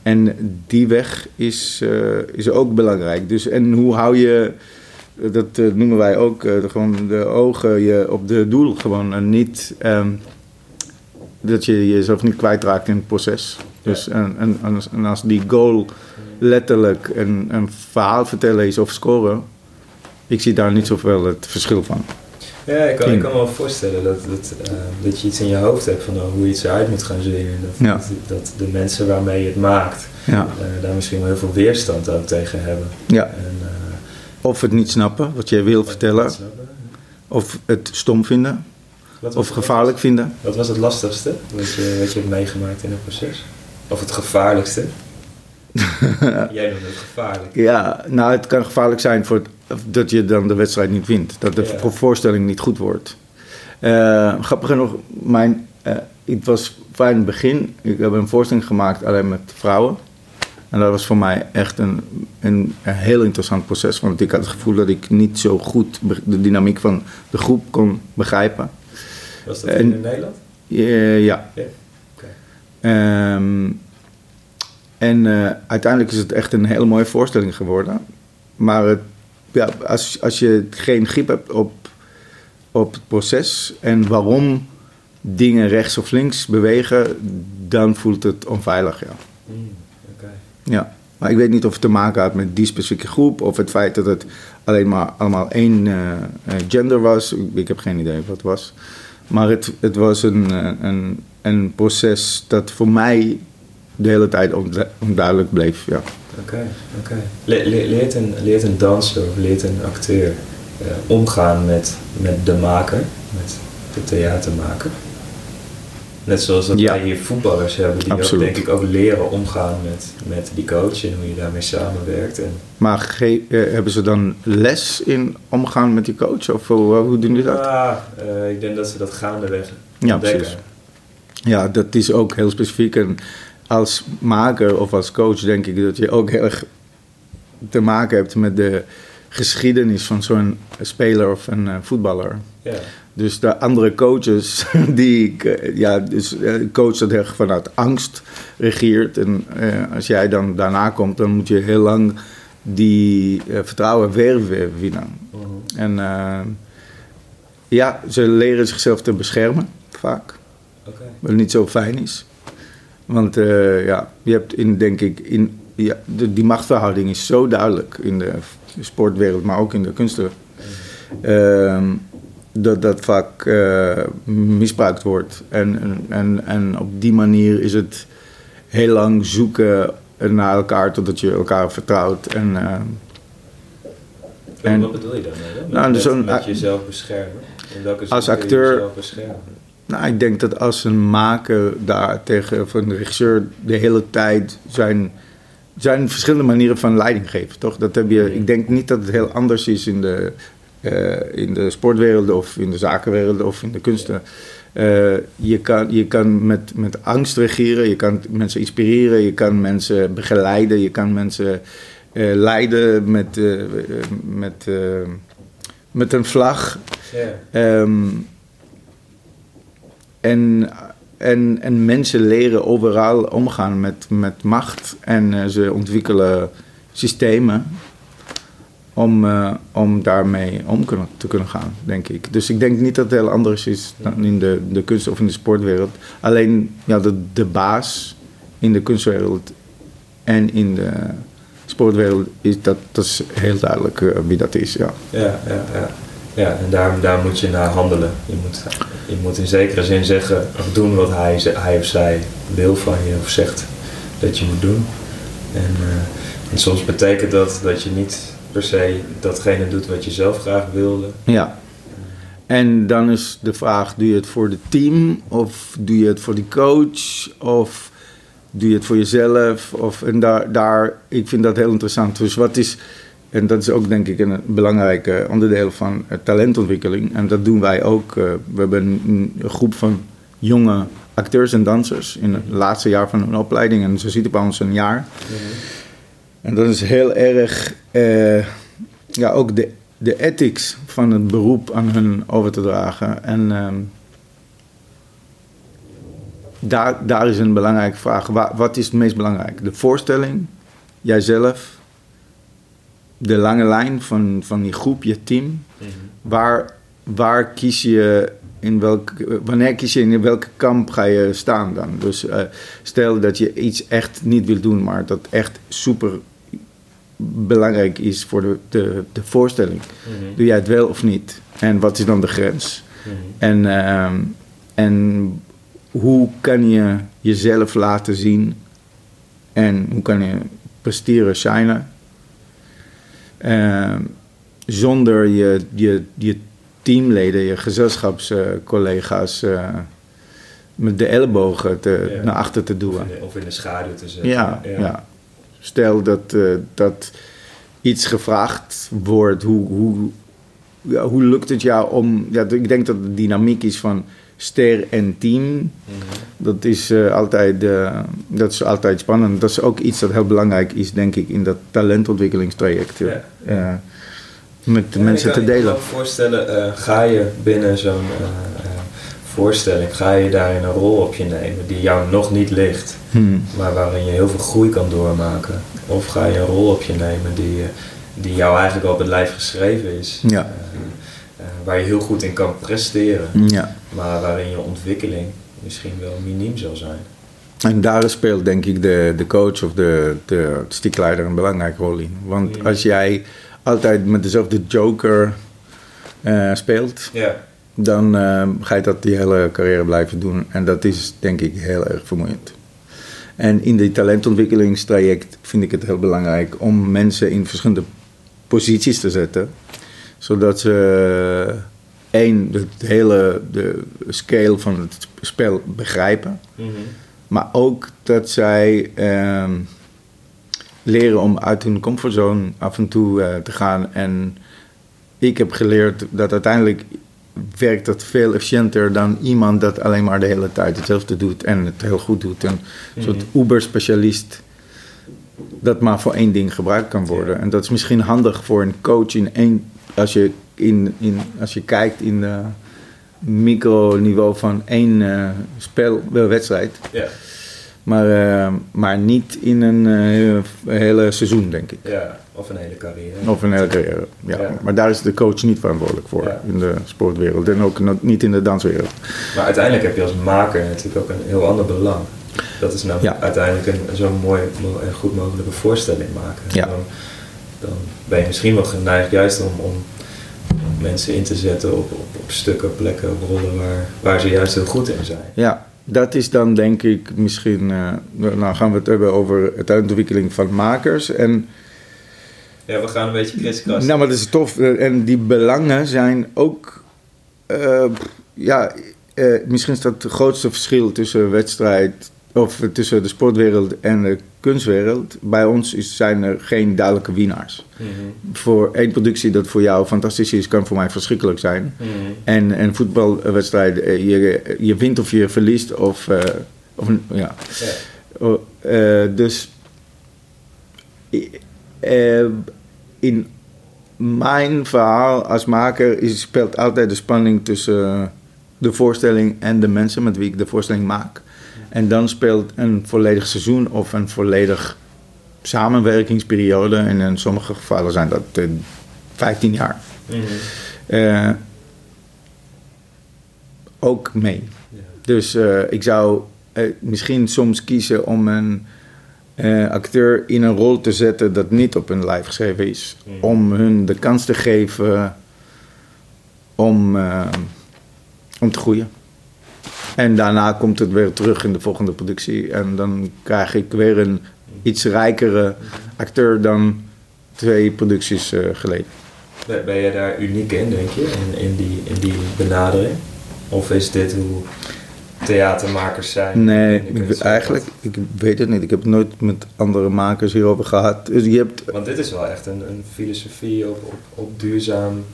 Speaker 2: En die weg is, eh, is ook belangrijk. Dus, en hoe hou je, dat eh, noemen wij ook, eh, de, gewoon de ogen je op de doel gewoon en niet, ehm, dat je jezelf niet kwijtraakt in het proces. Dus en, en, en als die goal letterlijk een, een verhaal vertellen is of scoren, ik zie daar niet zoveel het verschil van.
Speaker 1: Ja, ik kan, ik kan me wel voorstellen dat, dat, eh, dat je iets in je hoofd hebt van oh, hoe iets eruit moet gaan zien. En dat,
Speaker 2: Ja.
Speaker 1: dat, dat de mensen waarmee je het maakt,
Speaker 2: Ja.
Speaker 1: eh, daar misschien wel heel veel weerstand ook tegen hebben.
Speaker 2: Ja.
Speaker 1: En, eh,
Speaker 2: Of het niet snappen, wat jij wil vertellen, of het stom vinden,
Speaker 1: wat-
Speaker 2: of gevaarlijk vinden.
Speaker 1: Wat was het lastigste wat je, wat je hebt meegemaakt in het proces? Of het gevaarlijkste? Jij noemt het gevaarlijk.
Speaker 2: Ja, nou, het kan gevaarlijk zijn voor het- dat je dan de wedstrijd niet wint. Dat de
Speaker 1: Ja.
Speaker 2: voorstelling niet goed wordt. Eh, grappig genoeg, mijn, eh, het was fijn in het begin. Ik heb een voorstelling gemaakt alleen met vrouwen. En dat was voor mij echt een, een, een heel interessant proces. Want ik had het gevoel dat ik niet zo goed de dynamiek van de groep kon begrijpen.
Speaker 1: Was dat
Speaker 2: En-
Speaker 1: in Nederland?
Speaker 2: Eh, ja. En eh, uiteindelijk is het echt een hele mooie voorstelling geworden. Maar het, ja, als, als je geen grip hebt op, op het proces en waarom dingen rechts of links bewegen, dan voelt het onveilig. Ja.
Speaker 1: Oké.
Speaker 2: Ja. Maar ik weet niet of het te maken had met die specifieke groep of het feit dat het alleen maar allemaal één eh, eh, gender was. Ik, heb geen idee wat het was. Maar het, het was een, een, een proces dat voor mij de hele tijd ondu- onduidelijk bleef. Ja.
Speaker 1: Oké, oké. Le- le- leert, een, leert een danser of leert een acteur eh, omgaan met, met de maker, met de theatermaker? Net zoals dat
Speaker 2: Ja.
Speaker 1: wij hier voetballers hebben, die ook, denk ik ook leren omgaan met, met die coach en hoe je daarmee samenwerkt. En,
Speaker 2: Maar ge- eh, hebben ze dan les in omgaan met die coach? Of hoe, hoe doen die dat?
Speaker 1: Ja, eh, ik denk dat ze dat gaandeweg
Speaker 2: Ja,
Speaker 1: ontdekken.
Speaker 2: precies. Ja, dat is ook heel specifiek. En als maker of als coach denk ik dat je ook heel erg te maken hebt met de geschiedenis van zo'n speler of een eh, voetballer.
Speaker 1: Ja,
Speaker 2: Dus de andere coaches, die, eh, ja, dus eh, coach dat erg vanuit angst regeert. En eh, als jij dan daarna komt, dan moet je heel lang die eh, vertrouwen weer, weer winnen.
Speaker 1: Mhm.
Speaker 2: En eh, ja, ze leren zichzelf te beschermen, vaak.
Speaker 1: oké.
Speaker 2: Wat niet zo fijn is. Want eh, ja, je hebt in, denk ik, in, ja, de, die machtsverhouding is zo duidelijk in de sportwereld, maar ook in de kunsten. Ehm, dat dat vaak eh, misbruikt wordt. En, en, en, op die manier is het heel lang zoeken naar elkaar totdat je elkaar vertrouwt. En, eh,
Speaker 1: En, wat bedoel je daarmee dan? Met,
Speaker 2: Nou, dus
Speaker 1: met, met jezelf beschermen? In welke
Speaker 2: Als acteur-
Speaker 1: jezelf beschermen?
Speaker 2: Nou, ik denk dat als een maker daar tegen of een regisseur de hele tijd zijn, zijn verschillende manieren van leiding geeft, toch? Dat heb je, ik denk niet dat het heel anders is in de, eh, in de sportwereld of in de zakenwereld of in de kunsten. Eh, je kan, je kan met, met angst regeren, je kan mensen inspireren, je kan mensen begeleiden, je kan mensen eh, leiden met, met, met een vlag.
Speaker 1: Ja.
Speaker 2: Ehm, en, en, en mensen leren overal omgaan met, met macht en eh, ze ontwikkelen systemen om, eh, om daarmee om kunnen, te kunnen gaan, denk ik. Dus ik denk niet dat het heel anders is dan in de, de kunst of in de sportwereld. Alleen ja, de, de baas in de kunstwereld en in de sportwereld is dat, dat is heel duidelijk eh, wie dat is. Ja.
Speaker 1: Ja, ja, ja. Ja en daar, daar moet je naar handelen. Je moet, je moet in zekere zin zeggen of doen wat hij, hij of zij wil van je of zegt dat je moet doen. En, eh, en soms betekent dat dat je niet per se datgene doet wat je zelf graag wilde.
Speaker 2: Ja. En dan is de vraag, doe je het voor het team of doe je het voor die coach of doe je het voor jezelf? Of, en daar, daar, ik vind dat heel interessant. Dus wat is, en dat is ook denk ik een belangrijk onderdeel van talentontwikkeling. En dat doen wij ook. eh, we hebben een, groep van jonge acteurs en dansers in het laatste jaar van hun opleiding. En ze zitten bij ons een jaar. En dat is heel erg, eh, ja, ook de, de ethics van het beroep aan hun over te dragen. En ehm, daar, daar is een belangrijke vraag. Wa- wat is het meest belangrijk? De voorstelling, jijzelf, de lange lijn van, van die groep, je team. Waar, waar kies je in welk, wanneer kies je in welke kamp ga je staan dan? Dus eh, stel dat je iets echt niet wil doen, maar dat echt super belangrijk is voor de, de, de voorstelling.
Speaker 1: Mhm.
Speaker 2: Doe jij het wel of niet? En wat is dan de grens?
Speaker 1: Mhm.
Speaker 2: En, ehm, en hoe kan je jezelf laten zien? En hoe kan je presteren, shinen? Ehm, zonder je, je, je teamleden, je gezelschapscollega's eh, met de ellebogen te,
Speaker 1: Ja.
Speaker 2: naar achter te
Speaker 1: Of,
Speaker 2: duwen.
Speaker 1: in de, of in de schaduw te zetten.
Speaker 2: Ja, ja. stel dat, eh, dat iets gevraagd wordt, hoe, hoe, ja, hoe lukt het jou om... Ja, ik denk dat de dynamiek is van ster en team. Dat, is, eh, altijd, eh, dat is altijd spannend. Dat is ook iets dat heel belangrijk is, denk ik, in dat talentontwikkelingstraject.
Speaker 1: Ja.
Speaker 2: met de
Speaker 1: Ja,
Speaker 2: mensen
Speaker 1: ik kan-
Speaker 2: te
Speaker 1: Ik
Speaker 2: delen.
Speaker 1: kan me voorstellen, eh, ga je binnen zo'n voorstelling, ga je daarin een rol op je nemen die jou nog niet ligt,
Speaker 2: Hmm.
Speaker 1: maar waarin je heel veel groei kan doormaken? Of ga je een rol op je nemen die, die jou eigenlijk al op het lijf geschreven is,
Speaker 2: Ja.
Speaker 1: Waar je heel goed in kan presteren,
Speaker 2: Ja.
Speaker 1: maar waarin je ontwikkeling misschien wel miniem zal zijn?
Speaker 2: En daar speelt denk ik de, de coach of de, de artistiekleider een belangrijke rol in. Want als jij altijd met dezelfde joker eh, speelt,
Speaker 1: Ja,
Speaker 2: dan eh, ga je dat die hele carrière blijven doen. En dat is denk ik heel erg vermoeiend. En in die talentontwikkelingstraject vind ik het heel belangrijk om mensen in verschillende posities te zetten. Zodat ze één, de hele de scale van het spel begrijpen.
Speaker 1: Mhm.
Speaker 2: Maar ook dat zij ehm, leren om uit hun comfortzone af en toe eh, te gaan. En ik heb geleerd dat uiteindelijk werkt dat veel efficiënter dan iemand dat alleen maar de hele tijd hetzelfde doet en het heel goed doet. Een soort
Speaker 1: Mhm.
Speaker 2: Uber-specialist dat maar voor één ding gebruikt kan worden. En dat is misschien handig voor een coach in één, als je, in, in, als je kijkt in de microniveau van één eh spel, wel wedstrijd.
Speaker 1: ja,
Speaker 2: Maar, eh, maar niet in een eh, hele seizoen, denk ik.
Speaker 1: ja, of een hele carrière.
Speaker 2: Of een hele carrière. Ja.
Speaker 1: Ja.
Speaker 2: Maar daar is de coach niet verantwoordelijk voor
Speaker 1: Ja.
Speaker 2: in de sportwereld. En ook niet in de danswereld.
Speaker 1: Maar uiteindelijk heb je als maker natuurlijk ook een heel ander belang. Dat is nou
Speaker 2: Ja.
Speaker 1: uiteindelijk een zo'n mooi mo- en goed mogelijke voorstelling maken. Dan, dan ben je misschien wel geneigd juist om, om mensen in te zetten op, op, op stukken, plekken, rollen waar, waar ze juist heel goed in zijn.
Speaker 2: Ja, dat is dan denk ik misschien... eh, nou gaan we het hebben over het uitontwikkeling van makers. En
Speaker 1: Ja, we gaan een beetje kriskras.
Speaker 2: Nou, maar dat is tof. Eh, En die belangen zijn ook. eh, ja, misschien is dat het grootste verschil tussen wedstrijd. of tussen de sportwereld en de kunstwereld. Bij ons is, zijn er geen duidelijke winnaars.
Speaker 1: Mhm.
Speaker 2: Voor één productie dat voor jou fantastisch is, kan voor mij verschrikkelijk zijn.
Speaker 1: Mhm.
Speaker 2: En een voetbalwedstrijd, eh, je, je wint of je verliest. Of, eh, of ja. Oh, eh, dus in mijn verhaal als maker is, speelt altijd de spanning tussen de voorstelling en de mensen met wie ik de voorstelling maak. En dan speelt een volledig seizoen of een volledig samenwerkingsperiode, en in sommige gevallen zijn dat eh, 15 jaar,
Speaker 1: Mhm.
Speaker 2: eh, ook mee.
Speaker 1: Ja.
Speaker 2: Dus eh, ik zou eh, misschien soms kiezen om een eh, acteur in een rol te zetten dat niet op hun lijf geschreven is.
Speaker 1: Mhm.
Speaker 2: Om hun de kans te geven om, eh, om te groeien. En daarna komt het weer terug in de volgende productie. En dan krijg ik weer een iets rijkere acteur dan twee producties eh, geleden.
Speaker 1: Ben, je daar uniek in, denk je, in, in, die, in die benadering? Of is dit hoe theatermakers zijn?
Speaker 2: Nee, ik, eigenlijk, ik weet het niet. Ik heb het nooit met andere makers hierover gehad. Dus je hebt,
Speaker 1: Want dit is wel echt een, een filosofie op, op, op duurzaam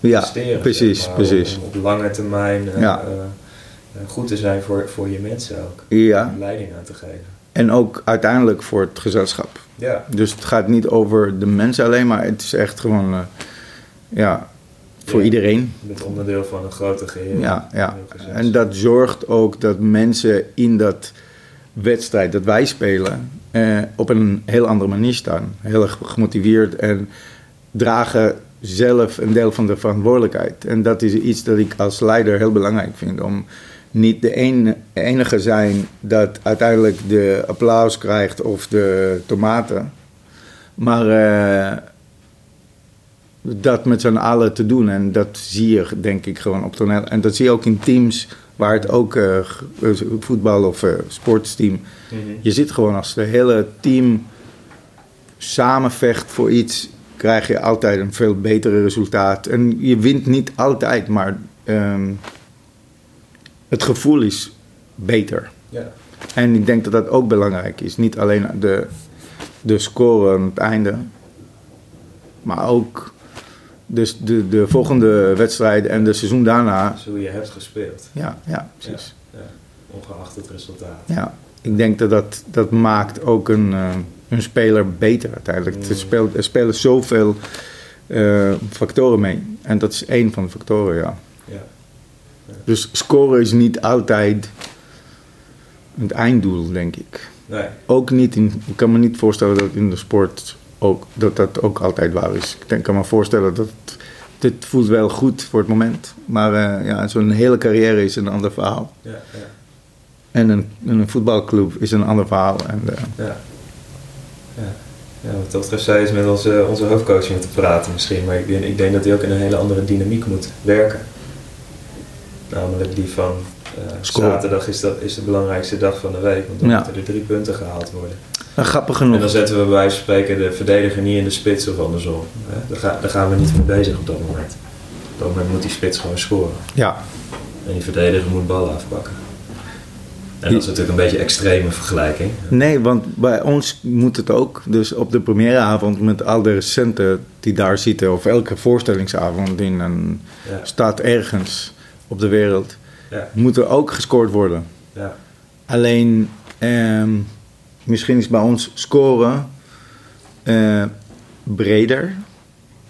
Speaker 2: ja, precies,
Speaker 1: zeg maar.
Speaker 2: precies.
Speaker 1: Op lange termijn eh,
Speaker 2: Ja.
Speaker 1: eh, goed te zijn voor, voor je mensen ook.
Speaker 2: Ja,
Speaker 1: Om leiding aan te geven.
Speaker 2: en ook uiteindelijk voor het gezelschap.
Speaker 1: Ja,
Speaker 2: Dus het gaat niet over de mensen alleen, maar het is echt gewoon, eh, ja, voor
Speaker 1: Ja.
Speaker 2: iedereen.
Speaker 1: bent onderdeel van een groter geheel.
Speaker 2: Ja, ja. En dat zorgt ook dat mensen in dat wedstrijd dat wij spelen eh, op een heel andere manier staan. Heel erg gemotiveerd en dragen zelf een deel van de verantwoordelijkheid. En dat is iets dat ik als leider heel belangrijk vind. Om niet de enige zijn dat uiteindelijk de applaus krijgt of de tomaten. Maar eh, dat met z'n allen te doen. En dat zie je denk ik gewoon op toneel. En dat zie je ook in teams waar het ook eh, eh, voetbal of sportsteam.
Speaker 1: Mhm.
Speaker 2: Je zit gewoon als het hele team samenvecht voor iets, krijg je altijd een veel betere resultaat. En je wint niet altijd, maar ehm, het gevoel is beter.
Speaker 1: ja.
Speaker 2: En ik denk dat dat ook belangrijk is. Niet alleen de, de score aan het einde. Maar ook dus de, de volgende wedstrijden en de seizoen daarna.
Speaker 1: Dus hoe je hebt gespeeld.
Speaker 2: Ja, ja precies.
Speaker 1: Ja, ongeacht het resultaat.
Speaker 2: Ja, ik denk dat dat, dat maakt ook een, uh, een speler beter uiteindelijk.
Speaker 1: Mm.
Speaker 2: Er, speelt, er spelen zoveel uh, factoren mee. En dat is één van de factoren, ja. Dus scoren is niet altijd het einddoel, denk ik.
Speaker 1: Nee.
Speaker 2: Ook niet in, ik kan me niet voorstellen dat in de sport ook, dat dat ook altijd waar is. Ik denk, kan me voorstellen dat het, dit voelt wel goed voor het moment. Maar uh, ja, zo'n hele carrière is een ander verhaal.
Speaker 1: Ja, ja.
Speaker 2: En een, een voetbalclub is een ander verhaal. En, uh,
Speaker 1: ja. Ja. ja, wat dat betreft zij is met onze, onze hoofdcoach om te praten misschien. Maar ik denk, ik denk dat hij ook in een hele andere dynamiek moet werken. Namelijk die van uh, zaterdag is, dat, is de belangrijkste dag van de week. Want dan moeten er drie punten gehaald worden.
Speaker 2: en grappig
Speaker 1: En dan
Speaker 2: genoeg.
Speaker 1: zetten we bij wijze van spreken de verdediger niet in de spits of andersom. Hè? Daar, ga, daar gaan we niet mee bezig op dat moment. Op dat moment moet die spits gewoon scoren.
Speaker 2: Ja,
Speaker 1: En die verdediger moet ballen afpakken. En dat is natuurlijk een beetje een extreme vergelijking.
Speaker 2: nee, want bij ons moet het ook. Dus op de première avond met al de recenten die daar zitten, of elke voorstellingsavond in een
Speaker 1: Ja,
Speaker 2: stad ergens op de wereld,
Speaker 1: ja,
Speaker 2: moet er ook gescoord worden.
Speaker 1: ja.
Speaker 2: Alleen, ehm, misschien is bij ons scoren eh, breder.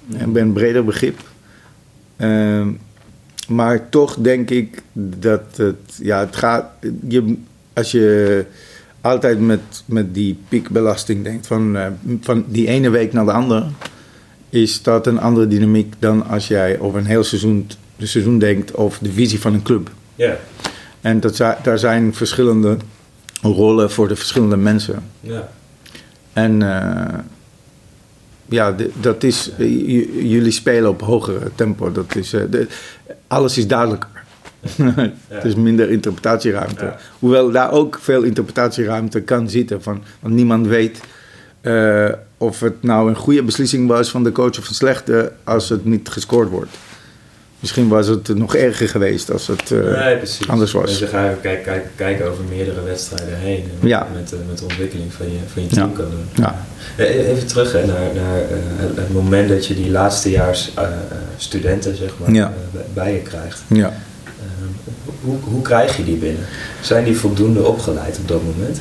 Speaker 2: Ik ben een breder begrip. Ehm, maar toch denk ik dat het, ja, het gaat, je, als je altijd met, met die piekbelasting denkt, van, eh, van die ene week naar de andere, is dat een andere dynamiek dan als jij over een heel seizoen, de seizoen denkt of de visie van een club.
Speaker 1: Ja,
Speaker 2: En dat, daar zijn verschillende rollen voor de verschillende mensen.
Speaker 1: ja.
Speaker 2: En eh, ja, dat is, eh, jullie spelen op hogere tempo. Dat is, eh, de- alles is duidelijker. Het is minder interpretatieruimte.
Speaker 1: Ja.
Speaker 2: Hoewel daar ook veel interpretatieruimte kan zitten. Van, want niemand weet of het nou een goede beslissing was van de coach of een slechte als het niet gescoord wordt. Misschien was het nog erger geweest als het eh,
Speaker 1: nee,
Speaker 2: anders was.
Speaker 1: Dus dan ga je kijken, kijken, kijken over meerdere wedstrijden heen. En
Speaker 2: Ja.
Speaker 1: met, de, met de ontwikkeling van je, van je
Speaker 2: Ja.
Speaker 1: team kan doen.
Speaker 2: Ja.
Speaker 1: Eh, Even terug hè, naar, naar eh, het, moment dat je die laatstejaars eh, eh, studenten zeg maar,
Speaker 2: Ja.
Speaker 1: eh, bij, je krijgt.
Speaker 2: ja.
Speaker 1: Eh, hoe, hoe krijg je die binnen? Zijn die voldoende opgeleid op dat moment?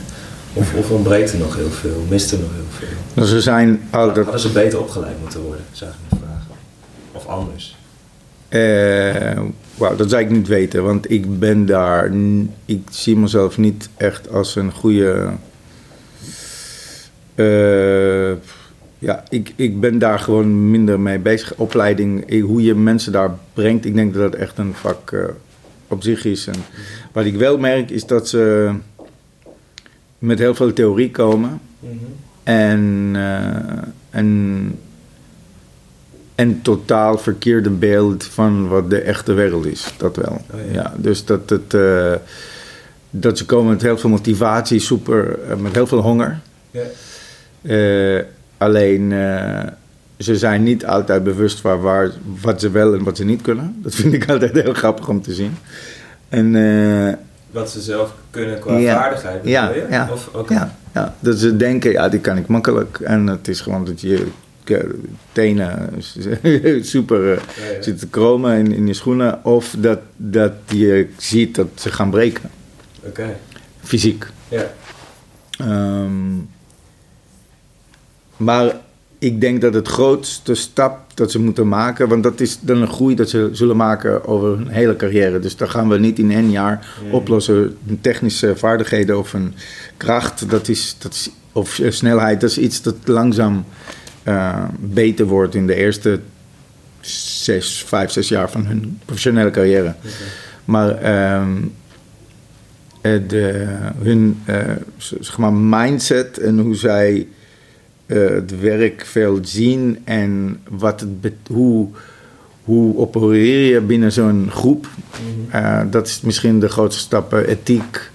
Speaker 1: Of, of ontbreekt er nog heel veel? Mist er nog heel veel?
Speaker 2: Dus er zijn altijd.
Speaker 1: Hadden ze beter opgeleid moeten worden, zou ik me vragen. Of anders.
Speaker 2: Eh, Wauw, dat zou ik niet weten, want ik ben daar. Ik zie mezelf niet echt als een goede. eh, ja, ik, ik ben daar gewoon minder mee bezig. Opleiding, eh, hoe je mensen daar brengt, ik denk dat dat echt een vak op zich is. En wat ik wel merk is dat ze met heel veel theorie komen. En, eh, en, en totaal verkeerde beeld van wat de echte wereld is. Dat wel.
Speaker 1: Oh ja.
Speaker 2: ja. dus dat, het, eh, dat ze komen met heel veel motivatie, super, eh, met heel veel honger.
Speaker 1: Ja.
Speaker 2: Eh, alleen ze zijn niet altijd bewust van waar, wat ze wel en wat ze niet kunnen. Dat vind ik altijd heel grappig om te zien. En
Speaker 1: Wat ze zelf kunnen qua
Speaker 2: Ja.
Speaker 1: vaardigheid,
Speaker 2: Ja,
Speaker 1: je?
Speaker 2: ja,
Speaker 1: Of.
Speaker 2: Ja, ja, dat ze denken, ja, die kan ik makkelijk. En het is gewoon dat je tenen super eh,
Speaker 1: Ja,
Speaker 2: te kromen in, in je schoenen. Of dat, dat je ziet dat ze gaan breken,
Speaker 1: Oké,
Speaker 2: fysiek.
Speaker 1: ja.
Speaker 2: Ehm, maar ik denk dat het grootste stap dat ze moeten maken, want dat is dan een groei dat ze zullen maken over hun hele carrière. Dus daar gaan we niet in één jaar
Speaker 1: Mm.
Speaker 2: oplossen. Technische vaardigheden of een kracht, dat is, dat is, of snelheid, dat is iets dat langzaam eh, beter wordt in de eerste zes, vijf, zes jaar van hun professionele carrière. Maar ehm, eh, de, hun eh, zeg maar mindset en hoe zij het werk veel zien en wat het hoe, hoe opereer je binnen zo'n groep.
Speaker 1: Mhm.
Speaker 2: Dat is misschien de grootste stappen. Ethiek,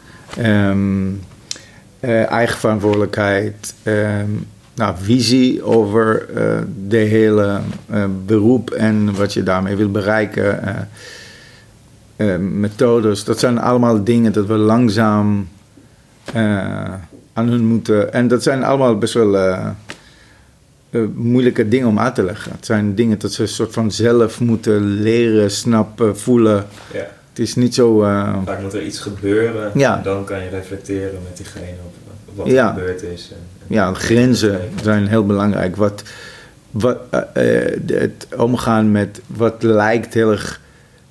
Speaker 2: eh, eigen verantwoordelijkheid, ehm, nou, visie over eh, de hele eh, beroep en wat je daarmee wil bereiken. eh, methodes, dat zijn allemaal dingen dat we langzaam aan hun moeten. En dat zijn allemaal best wel moeilijke dingen om uit te leggen. Het zijn dingen dat ze een soort van zelf moeten leren, snappen, voelen.
Speaker 1: Ja.
Speaker 2: Het is niet zo.
Speaker 1: Vaak moet er iets gebeuren
Speaker 2: Ja.
Speaker 1: en dan kan je reflecteren met diegene op, op wat er
Speaker 2: Ja.
Speaker 1: gebeurd is. En-
Speaker 2: ja, grenzen zijn heel belangrijk. Wat, wat, eh, eh, het omgaan met wat lijkt heel erg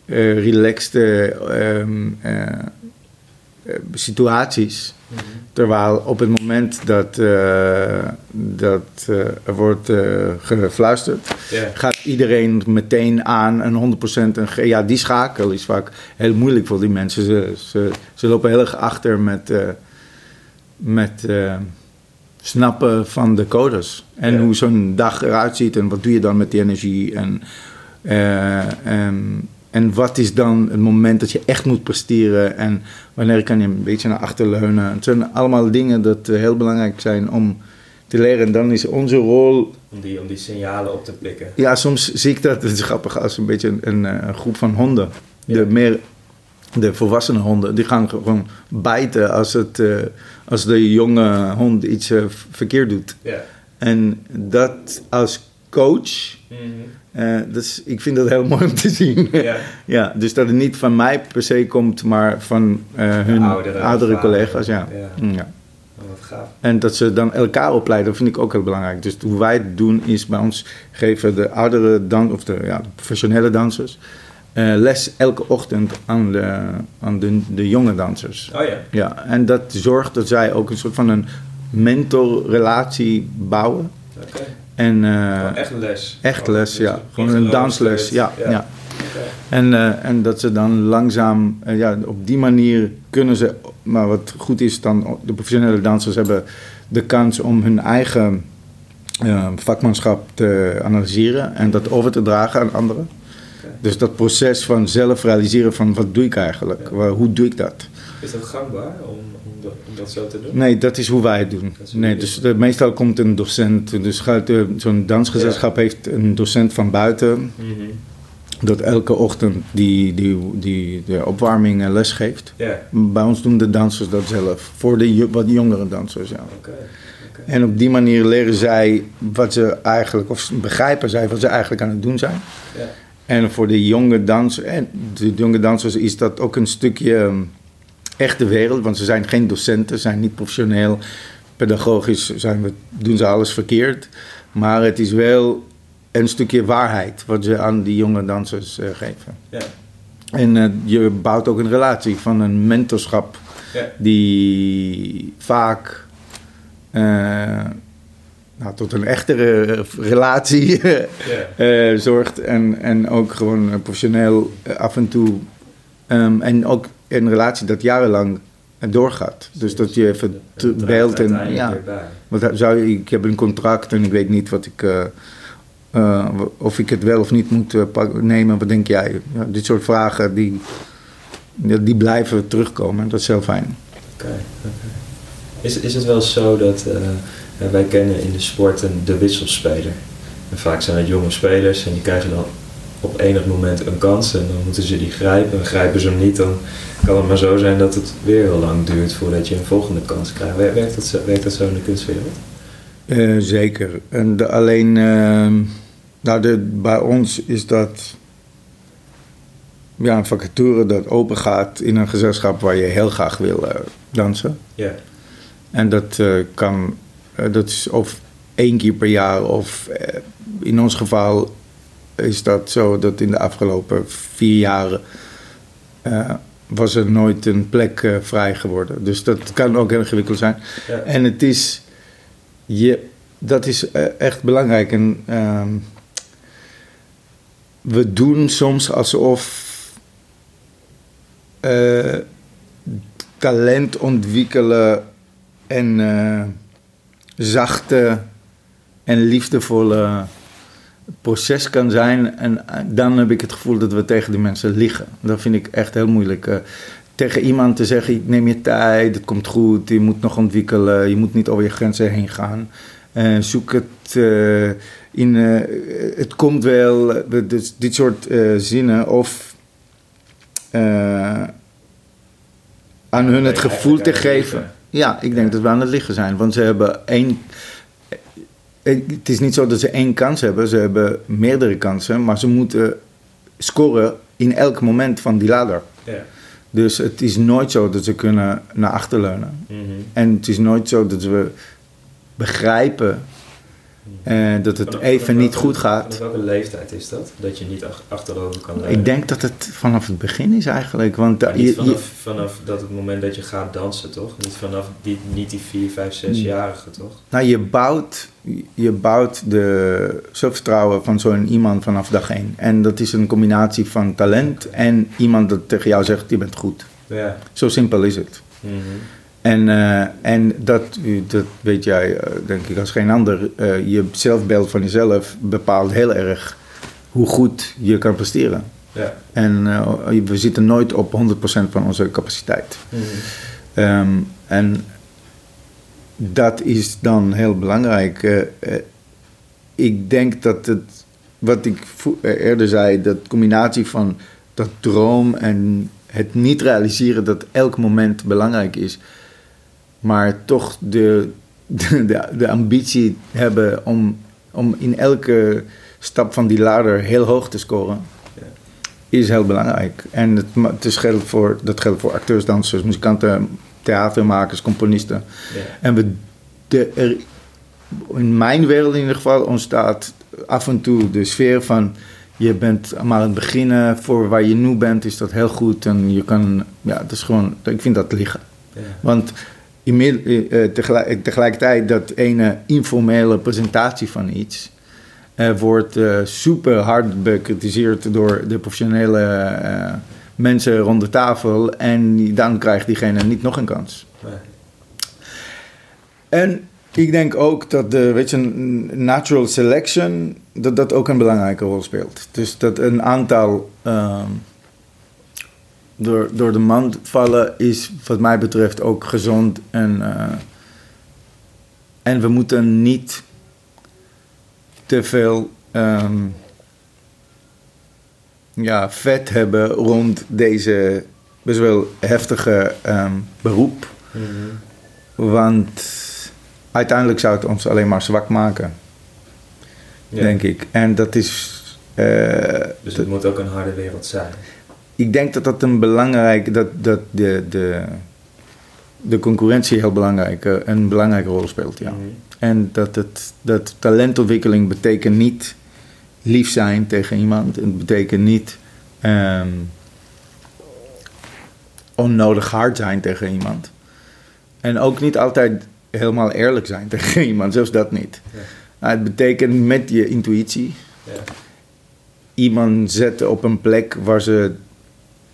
Speaker 2: relaxed eh, ehm, eh, eh, situaties.
Speaker 1: Mhm.
Speaker 2: Terwijl op het moment dat, dat er wordt gefluisterd, gaat iedereen meteen aan een 100% en ge- ja, die schakel is vaak heel moeilijk voor die mensen. Ze, ze, ze lopen heel erg achter met, met snappen van de codes. En
Speaker 1: Ja.
Speaker 2: hoe zo'n dag eruit ziet en wat doe je dan met die energie. En, eh, en, en wat is dan het moment dat je echt moet presteren en wanneer kan je een beetje naar achter leunen. Het zijn allemaal dingen dat eh, heel belangrijk zijn om te leren. En dan is onze rol
Speaker 1: Om, die, om die signalen op te pikken.
Speaker 2: ja, soms zie ik dat, het is grappig, als een beetje een, een, eh, een groep van honden.
Speaker 1: Ja.
Speaker 2: De meer, de volwassene honden, die gaan gewoon bijten als, het, eh, als de jonge hond iets eh, verkeerd doet.
Speaker 1: Ja.
Speaker 2: En dat als coach, is, ik vind dat heel mooi om te zien.
Speaker 1: Ja.
Speaker 2: ja, dus dat het niet van mij per se komt, maar van hun
Speaker 1: oudere
Speaker 2: collega's. Ja.
Speaker 1: Ja.
Speaker 2: Ja.
Speaker 1: Oh, wat gaaf.
Speaker 2: En dat ze dan elkaar opleiden, vind ik ook heel belangrijk. Dus hoe wij het doen is bij ons geven de oudere dan, of de, ja, de professionele dansers eh, les elke ochtend aan de, aan de, de jonge dansers.
Speaker 1: Oh ja.
Speaker 2: Ja, en dat zorgt dat zij ook een soort van een mentorrelatie bouwen.
Speaker 1: Oké.
Speaker 2: En eh,
Speaker 1: echt les.
Speaker 2: echt les,
Speaker 1: dus
Speaker 2: ja. Gewoon een dansles, ja. ja. En, eh, en dat ze dan langzaam, ja, op die manier kunnen ze, maar wat goed is dan, de professionele dansers hebben de kans om hun eigen vakmanschap te analyseren en dat over te dragen aan anderen. Dus dat proces van zelf realiseren van wat doe ik eigenlijk,
Speaker 1: Ja.
Speaker 2: Hoe doe ik dat?
Speaker 1: Is dat gangbaar om, om, dat, om dat zo te doen?
Speaker 2: Nee, dat is hoe wij het doen. Nee, dus de, meestal komt een docent, dus zo'n dansgezelschap heeft een docent van buiten,
Speaker 1: Mhm.
Speaker 2: dat elke ochtend die, die, die de opwarming eh, les geeft.
Speaker 1: Ja.
Speaker 2: Bij ons doen de dansers dat zelf, voor de wat jongere dansers. Ja. En op die manier leren zij wat ze eigenlijk, of begrijpen zij wat ze eigenlijk aan het doen zijn.
Speaker 1: Ja.
Speaker 2: En voor de jonge dansers, en de jonge dansers is dat ook een stukje ehm, echte wereld, want ze zijn geen docenten, zijn niet professioneel. Pedagogisch zijn we, doen ze alles verkeerd. Maar het is wel een stukje waarheid wat ze aan die jonge dansers eh, geven.
Speaker 1: Ja.
Speaker 2: En eh, je bouwt ook een relatie van een mentorschap
Speaker 1: Ja.
Speaker 2: die vaak eh, nou, tot een echtere relatie
Speaker 1: Ja.
Speaker 2: eh, zorgt. En, en ook gewoon eh, professioneel eh, af en toe. ehm, en ook een relatie dat jarenlang eh, doorgaat. Dus dat je even beeld en ja. Want zou je, ik heb een contract en ik weet niet wat ik, eh, eh, of ik het wel of niet moet eh, pak- nemen. Wat denk jij? Ja, dit soort vragen die, die blijven terugkomen. Dat is heel fijn.
Speaker 1: Oké, oké. Is, is het wel zo dat wij kennen in de sport een, de wisselspeler? En vaak zijn het jonge spelers en die krijgen dan op enig moment een kans en dan moeten ze die grijpen. En grijpen ze hem niet, dan kan het maar zo zijn dat het weer heel lang duurt voordat je een volgende kans krijgt. Wer- Werkt dat zo, werkt dat zo in de kunstwereld?
Speaker 2: Eh, zeker. En de, alleen ehm, nou de, bij ons is dat ja, een vacature dat open gaat in een gezelschap waar je heel graag wil eh, dansen.
Speaker 1: Ja.
Speaker 2: En dat eh, kan, dat is of één keer per jaar of eh, in ons geval is dat zo dat in de afgelopen vier jaren eh, was er nooit een plek eh, vrij geworden. Dus dat kan ook heel ingewikkeld zijn.
Speaker 1: ja.
Speaker 2: En het is, je, dat is eh, echt belangrijk. En ehm, we doen soms alsof eh, talent ontwikkelen en eh, zachte en liefdevolle proces kan zijn. En eh, dan heb ik het gevoel dat we tegen die mensen liggen. Dat vind ik echt heel moeilijk. eh, tegen iemand te zeggen, neem je tijd, het komt goed, je moet nog ontwikkelen, je moet niet over je grenzen heen gaan. Eh, zoek het in, het komt wel, dus dit soort zinnen. Of aan hun het gevoel te geven. Ja, ik denk dat we aan het liggen zijn. Want ze hebben één. eh, Het is niet zo dat ze één kans hebben. Ze hebben meerdere kansen. Maar ze moeten scoren in elk moment van die ladder.
Speaker 1: Ja.
Speaker 2: Dus het is nooit zo dat ze kunnen naar achter leunen.
Speaker 1: Mhm.
Speaker 2: En het is nooit zo dat we begrijpen eh, dat het even niet goed gaat.
Speaker 1: Vanaf welke leeftijd is dat? Dat je niet ach- achterover kan leunen?
Speaker 2: Ik denk dat het vanaf het begin is eigenlijk. Want
Speaker 1: Maar niet vanaf, vanaf dat het moment dat je gaat dansen, toch? Niet vanaf die, niet die 4, 5, 6-jarige, toch?
Speaker 2: nou, je bouwt, je bouwt de zelfvertrouwen van zo'n iemand vanaf dag één. En dat is een combinatie van talent en iemand dat tegen jou zegt: je bent goed.
Speaker 1: Ja.
Speaker 2: Zo simpel is het.
Speaker 1: Mhm.
Speaker 2: En, eh, en dat, dat weet jij, eh, denk ik, als geen ander. Eh, je zelfbeeld van jezelf bepaalt heel erg hoe goed je kan presteren.
Speaker 1: Ja.
Speaker 2: En we zitten nooit op 100% van onze capaciteit.
Speaker 1: Mhm.
Speaker 2: Ehm, en dat is dan heel belangrijk. Ik denk dat het, wat ik eerder zei, dat combinatie van dat droom en het niet realiseren dat elk moment belangrijk is, maar toch de, de, de, de ambitie hebben om, om in elke stap van die ladder heel hoog te scoren,
Speaker 1: Ja.
Speaker 2: is heel belangrijk. En het, het is geldt voor, dat geldt voor acteurs, dansers, muzikanten, theatermakers, componisten.
Speaker 1: Ja.
Speaker 2: En we, de, er, in mijn wereld in ieder geval ontstaat af en toe de sfeer van... je bent maar aan het beginnen, voor waar je nu bent is dat heel goed. En je kan, ja, dat is gewoon, ik vind dat liggen.
Speaker 1: Ja.
Speaker 2: Want tegelijk, tegelijkertijd dat ene informele presentatie van iets... eh, wordt eh, super hard bekritiseerd door de professionele eh, mensen rond de tafel... en dan krijgt diegene niet nog een kans.
Speaker 1: Nee.
Speaker 2: En ik denk ook dat de weet je, een natural selection, dat dat ook een belangrijke rol speelt. Dus dat een aantal ehm, door, door de mand vallen is wat mij betreft ook gezond. En, eh, en we moeten niet te veel ehm, ja, vet hebben rond deze best wel heftige ehm, beroep.
Speaker 1: Mhm.
Speaker 2: Want uiteindelijk zou het ons alleen maar zwak maken,
Speaker 1: Ja.
Speaker 2: denk ik. En dat is. eh,
Speaker 1: Dus het moet ook een harde wereld zijn.
Speaker 2: Ik denk dat dat een belangrijk. dat, dat de, de, de concurrentie heel belangrijk, eh, een belangrijke rol speelt. Ja.
Speaker 1: Mhm.
Speaker 2: En dat, het, dat talentontwikkeling betekent niet lief zijn tegen iemand. Het betekent niet ehm, onnodig hard zijn tegen iemand. En ook niet altijd helemaal eerlijk zijn tegen iemand, zelfs dat niet.
Speaker 1: Ja.
Speaker 2: Maar het betekent met je intuïtie
Speaker 1: Ja.
Speaker 2: iemand zetten op een plek waar ze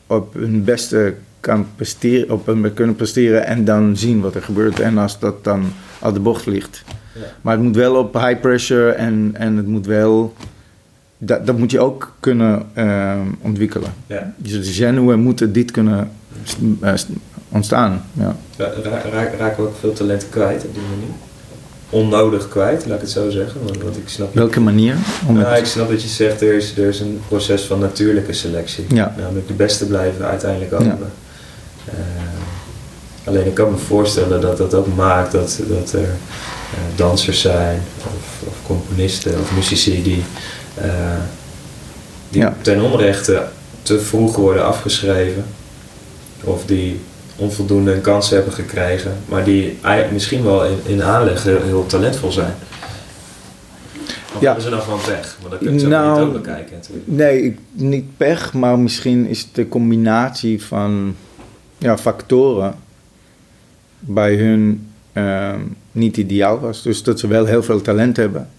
Speaker 2: op hun beste kan presteren, op hun kunnen presteren en dan zien wat er gebeurt. En als dat dan uit de bocht vliegt.
Speaker 1: Ja.
Speaker 2: Maar het moet wel op high pressure en, en het moet wel. Dat, dat moet je ook kunnen ehm, ontwikkelen.
Speaker 1: Ja.
Speaker 2: Dus de zenuwen moeten dit kunnen eh, st- ontstaan. Ja.
Speaker 1: Ra- ra- ra- raken we ook veel talenten kwijt op die manier? Onnodig kwijt, laat ik het zo zeggen. Want, want ik snap
Speaker 2: Welke manier? Om
Speaker 1: Nou, ik snap dat je zegt, er is, er is een proces van natuurlijke selectie.
Speaker 2: Ja.
Speaker 1: Namelijk de beste blijven uiteindelijk over.
Speaker 2: Ja.
Speaker 1: Eh, alleen ik kan me voorstellen dat dat ook maakt dat, dat er eh, dansers zijn, of, of componisten, of muzici die, eh, die
Speaker 2: Ja.
Speaker 1: ten onrechte te vroeg worden afgeschreven. Of die onvoldoende een kans hebben gekregen, maar die misschien wel in, in aanleg heel, heel talentvol zijn. Of
Speaker 2: Ja.
Speaker 1: hebben ze dan gewoon pech? Want dat kun je zo
Speaker 2: Nou,
Speaker 1: niet ook bekijken natuurlijk.
Speaker 2: Nee, niet pech, maar misschien is de combinatie van ja, factoren bij hun ehm, niet ideaal was. Dus dat ze wel heel veel talent hebben,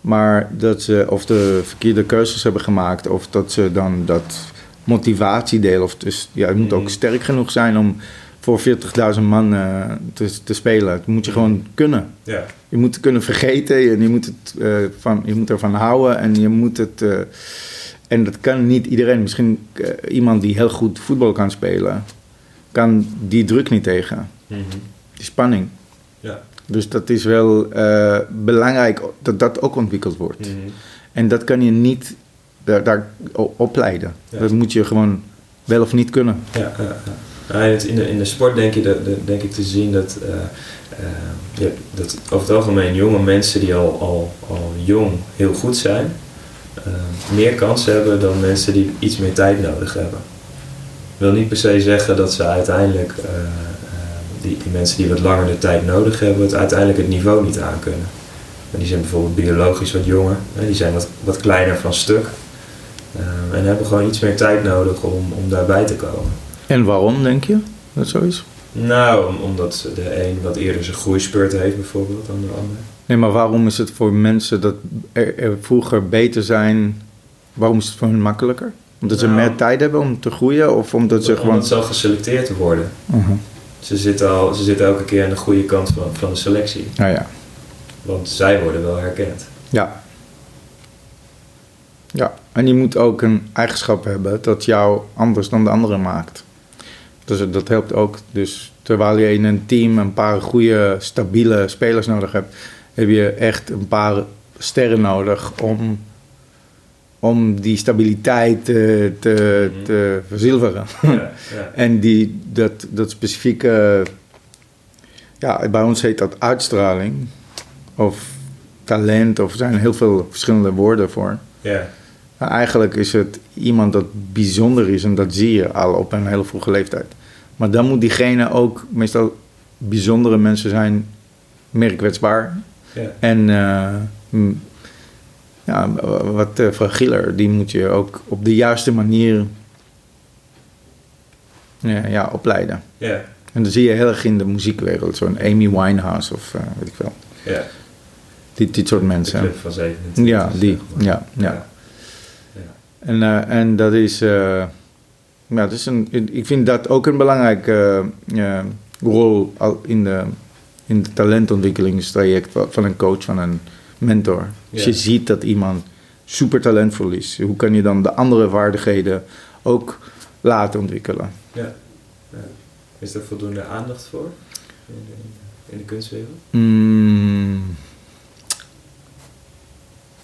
Speaker 2: maar dat ze of de verkeerde keuzes hebben gemaakt, of dat ze dan dat motivatiedeel, of dus ja, het moet ook
Speaker 1: Mhm.
Speaker 2: sterk genoeg zijn om voor 40.000 man eh, te, te spelen. Dat moet je gewoon kunnen.
Speaker 1: Ja.
Speaker 2: Je moet het kunnen vergeten en je moet, het, eh, van, je moet ervan houden en je moet het. eh, en dat kan niet iedereen. Misschien iemand die heel goed voetbal kan spelen, kan die druk niet tegen.
Speaker 1: Mhm.
Speaker 2: Die spanning.
Speaker 1: Ja.
Speaker 2: Dus dat is wel belangrijk dat dat ook ontwikkeld wordt.
Speaker 1: Mhm.
Speaker 2: En dat kan je niet daar, daar opleiden.
Speaker 1: Ja.
Speaker 2: Dat moet je gewoon wel of niet kunnen.
Speaker 1: Ja, ja, ja. In, de, in de sport denk, je dat, de- denk ik te zien dat, je hebt- dat over het algemeen jonge mensen die al, al, al jong heel goed zijn, eh, meer kans hebben dan mensen die iets meer tijd nodig hebben. wil niet per se zeggen dat ze uiteindelijk, die, die mensen die wat langer de tijd nodig hebben, het uiteindelijk het niveau niet aankunnen. En die zijn bijvoorbeeld biologisch wat jonger, die zijn wat, wat kleiner van stuk. Eh, en hebben gewoon iets meer tijd nodig om, om daarbij te komen.
Speaker 2: En waarom, denk je, dat zo is?
Speaker 1: Nou, om- omdat de een wat eerder zijn groeispurt heeft bijvoorbeeld dan de ander.
Speaker 2: Nee, maar waarom is het voor mensen dat er, er vroeger beter zijn... Waarom is het voor hen makkelijker? Omdat ze
Speaker 1: Nou.
Speaker 2: meer tijd hebben om te groeien? Of omdat ze
Speaker 1: Omdat
Speaker 2: gewoon...
Speaker 1: ze al geselecteerd worden.
Speaker 2: Mhm.
Speaker 1: Ze zitten, al, ze zitten elke keer aan de goede kant van, van de selectie.
Speaker 2: Nou ja.
Speaker 1: Want zij worden wel herkend.
Speaker 2: Ja. Ja, en je moet ook een eigenschap hebben dat jou anders dan de anderen maakt. Dus dat helpt ook. Dus terwijl je in een team een paar goede, stabiele spelers nodig hebt, heb je echt een paar sterren nodig om, om die stabiliteit te, te,
Speaker 1: Mhm.
Speaker 2: te verzilveren.
Speaker 1: Ja, ja.
Speaker 2: En die, dat, dat specifieke, ja, bij ons heet dat uitstraling of talent, of er zijn heel veel verschillende woorden voor.
Speaker 1: ja.
Speaker 2: Maar eigenlijk is het iemand dat bijzonder is en dat zie je al op een hele vroege leeftijd. Maar dan moet diegene ook, meestal bijzondere mensen zijn, meer kwetsbaar
Speaker 1: ja.
Speaker 2: en eh, m- ja, wat eh, fragieler. Die moet je ook op de juiste manier ja, ja, opleiden.
Speaker 1: ja.
Speaker 2: En dat zie je heel erg in de muziekwereld, zo'n Amy Winehouse of eh, weet ik veel.
Speaker 1: ja.
Speaker 2: Dit, dit soort
Speaker 1: De
Speaker 2: mensen.
Speaker 1: club van 27.
Speaker 2: Ja, die. Ja, ja. En, eh, en dat is, eh, ja, dat is een, ik vind dat ook een belangrijke eh, rol in de, in het talentontwikkelingstraject van- een coach, van een mentor. Als je ziet dat iemand super talentvol is, hoe kan je dan de andere vaardigheden ook laten ontwikkelen?
Speaker 1: Ja. Ja. Is er voldoende aandacht voor in de, in de kunstwereld?
Speaker 2: Mm.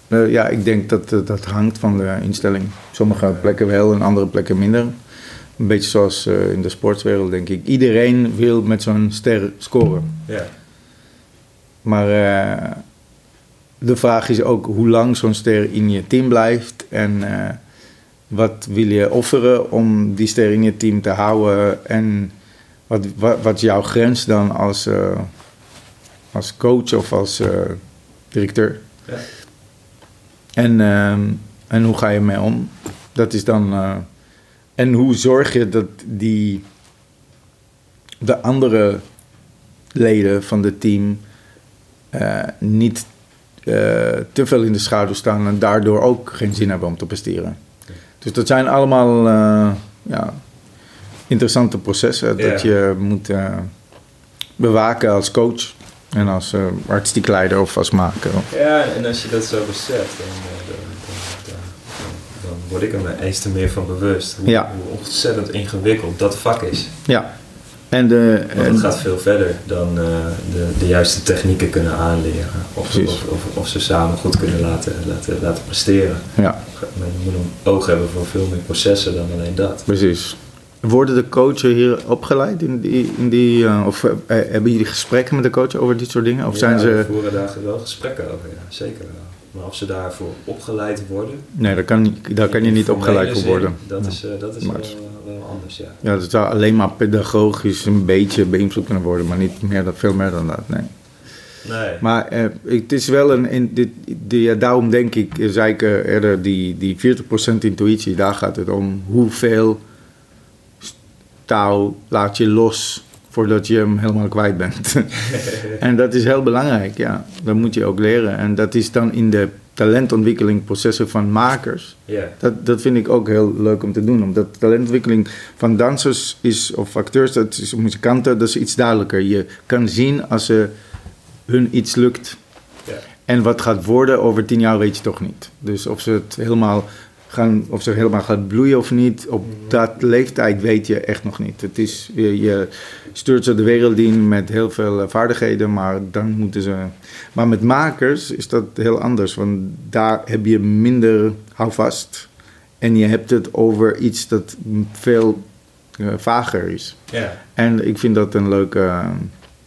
Speaker 2: Eh, ja, ik denk dat eh, dat hangt van de instelling. Sommige plekken wel en andere plekken minder. Een beetje zoals eh, in de sportswereld, denk ik. Iedereen wil met zo'n ster scoren.
Speaker 1: Ja.
Speaker 2: Maar eh, de vraag is ook hoe lang zo'n ster in je team blijft. En wat wil je offeren om die ster in je team te houden. En wat, wat, wat is jouw grens dan als, als coach of als directeur.
Speaker 1: Ja.
Speaker 2: En, ehm, en hoe ga je mee om? Dat is dan. eh, en hoe zorg je dat die. de andere leden van het team. eh, niet eh, te veel in de schaduw staan en daardoor ook geen zin hebben om te presteren. Dus dat zijn allemaal ja, interessante processen dat je moet bewaken als coach en als eh, artistiek leider of als maker.
Speaker 1: Ja, en als je dat zo beseft, dan, eh, dan, dan, word ik er me eens te meer van bewust. Hoe,
Speaker 2: Ja.
Speaker 1: hoe ontzettend ingewikkeld dat vak is.
Speaker 2: Ja. En de,
Speaker 1: Want
Speaker 2: en-
Speaker 1: het gaat veel verder dan eh, de, de juiste technieken kunnen aanleren. Of,
Speaker 2: Precies.
Speaker 1: of, of, of ze samen goed kunnen laten, laten, laten presteren.
Speaker 2: ja,
Speaker 1: Maar je moet een oog hebben voor veel meer processen dan alleen dat.
Speaker 2: precies. Worden de coachen hier opgeleid in die, in die eh, of eh, hebben jullie gesprekken met de coach over dit soort dingen? Of
Speaker 1: Ja,
Speaker 2: zijn
Speaker 1: We
Speaker 2: ze,
Speaker 1: voeren daar wel gesprekken over, ja, zeker wel. Maar of ze daarvoor opgeleid worden...
Speaker 2: nee, daar kan, daar kan je niet opgeleid voor worden.
Speaker 1: Dat
Speaker 2: Ja.
Speaker 1: is, eh, dat is wel, anders, ja.
Speaker 2: Ja, dat zou alleen maar pedagogisch een beetje beïnvloed kunnen worden, maar niet meer, veel meer dan dat. Nee.
Speaker 1: Nee.
Speaker 2: Maar eh, het is wel een. In, dit, die, ja, daarom denk ik, eh, zei ik eh, eerder, die, die 40% intuïtie, daar gaat het om. Hoeveel touw laat je los voordat je hem helemaal kwijt bent. en dat is heel belangrijk, ja. Dat moet je ook leren. En dat is dan in de talentontwikkelingprocessen van makers.
Speaker 1: Ja,
Speaker 2: Dat, dat vind ik ook heel leuk om te doen. Omdat talentontwikkeling van dansers is, of acteurs, dat is, muzikanten, dat is iets duidelijker. Je kan zien als ze hun iets lukt. En wat gaat worden over tien jaar weet je toch niet. Dus of ze het helemaal gaan, of ze helemaal gaat bloeien of niet, op dat leeftijd weet je echt nog niet. Het is, je, je stuurt ze de wereld in met heel veel eh, vaardigheden, maar dan moeten ze. Maar met makers is dat heel anders, want daar heb je minder houvast. En je hebt het over iets dat veel eh, vager is. En ik vind dat een leuke eh,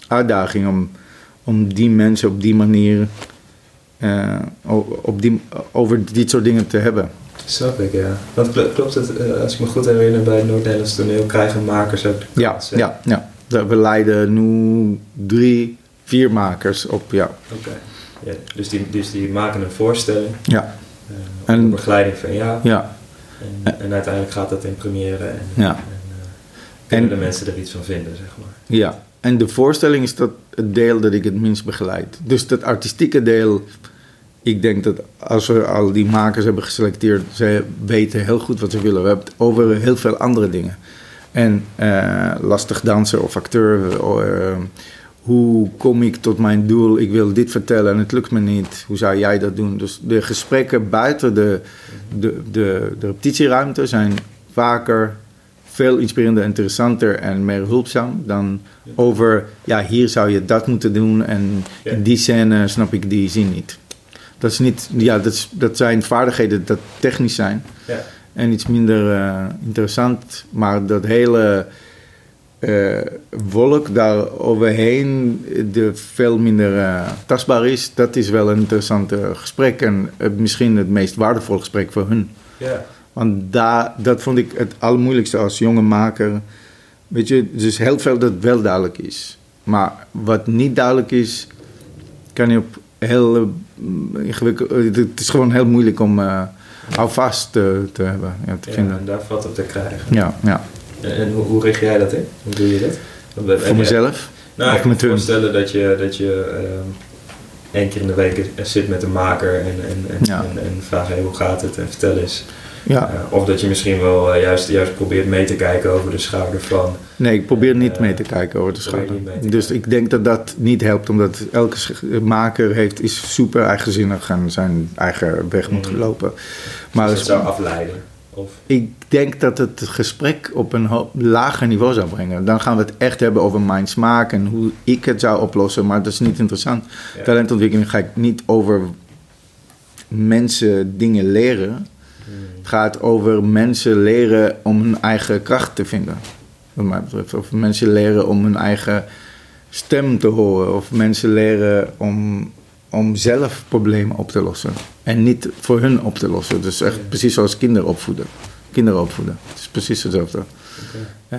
Speaker 2: uitdaging om, om die mensen op die manier op die, over dit soort dingen te hebben.
Speaker 1: Snap ik, ja. Want kl- klopt het, eh, als ik me goed herinner, bij het Noord-Nederlands toneel krijgen makers ook de
Speaker 2: Ja,
Speaker 1: kans,
Speaker 2: ja, ja. We leiden nu drie, vier makers op, ja.
Speaker 1: Oké. Ja, dus, die, dus die maken een voorstelling,
Speaker 2: Ja,
Speaker 1: eh
Speaker 2: En-
Speaker 1: begeleiding van jou.
Speaker 2: ja,
Speaker 1: En, en uiteindelijk gaat dat in première en,
Speaker 2: Ja.
Speaker 1: en, eh, kunnen
Speaker 2: En-
Speaker 1: de mensen er iets van vinden, zeg maar.
Speaker 2: ja. En de voorstelling is dat het deel dat ik het minst begeleid. Dus dat artistieke deel, ik denk dat als we al die makers hebben geselecteerd, ze weten heel goed wat ze willen. We hebben het over heel veel andere dingen. En eh, lastig danser of acteur, eh, hoe kom ik tot mijn doel? Ik wil dit vertellen en het lukt me niet. Hoe zou jij dat doen? Dus de gesprekken buiten de, de, de, de repetitieruimte zijn vaker veel inspirerender, interessanter en meer hulpzaam dan over, ja, hier zou je dat moeten doen en in die scène snap ik die zin niet. Dat, is niet, ja, dat, is, dat zijn vaardigheden dat technisch zijn
Speaker 1: Ja.
Speaker 2: en iets minder eh, interessant, maar dat hele eh, wolk daar overheen, de veel minder eh, tastbaar is, dat is wel een interessant eh, gesprek en eh, misschien het meest waardevolle gesprek voor hun.
Speaker 1: Ja.
Speaker 2: Want daar, dat vond ik het allermoeilijkste als jonge maker. Weet je, dus heel veel dat wel duidelijk is. Maar wat niet duidelijk is, kan je op heel eh, ingewikkeld... eh, Het is gewoon heel moeilijk om eh houvast te, te hebben, ja, te
Speaker 1: Ja,
Speaker 2: vinden.
Speaker 1: en daar valt op te krijgen.
Speaker 2: Ja, ja.
Speaker 1: En, hoe, hoe richt jij dat in? Hoe doe je dat?
Speaker 2: Voor mezelf.
Speaker 1: Nou, ik kan me voorstellen dat je, dat je ehm, één keer in de week zit met een maker en, en, en,
Speaker 2: Ja.
Speaker 1: en, en vraagt hey, hoe gaat het en vertel eens.
Speaker 2: Ja.
Speaker 1: Eh, of dat je misschien wel eh, juist, juist probeert mee te kijken over de schouder van.
Speaker 2: Nee, ik probeer niet
Speaker 1: Eh,
Speaker 2: mee te kijken over de schouder. Dus
Speaker 1: kijken.
Speaker 2: ik denk dat dat niet helpt, omdat elke maker heeft, is super eigenzinnig en zijn eigen weg moet
Speaker 1: Mhm.
Speaker 2: lopen.
Speaker 1: Maar
Speaker 2: het-
Speaker 1: zou afleiden. Of,
Speaker 2: Ik denk dat het gesprek op een lager niveau zou brengen. Dan gaan we het echt hebben over mijn smaak en hoe ik het zou oplossen. Maar dat is niet interessant.
Speaker 1: Ja.
Speaker 2: Talentontwikkeling ga ik niet over mensen dingen leren. Het gaat over mensen leren om hun eigen kracht te vinden. Wat mij betreft. Of mensen leren om hun eigen stem te horen. Of mensen leren om, om zelf problemen op te lossen. En niet voor hun op te lossen. Dus echt precies zoals kinderen opvoeden. Kinderen opvoeden. Het is precies hetzelfde.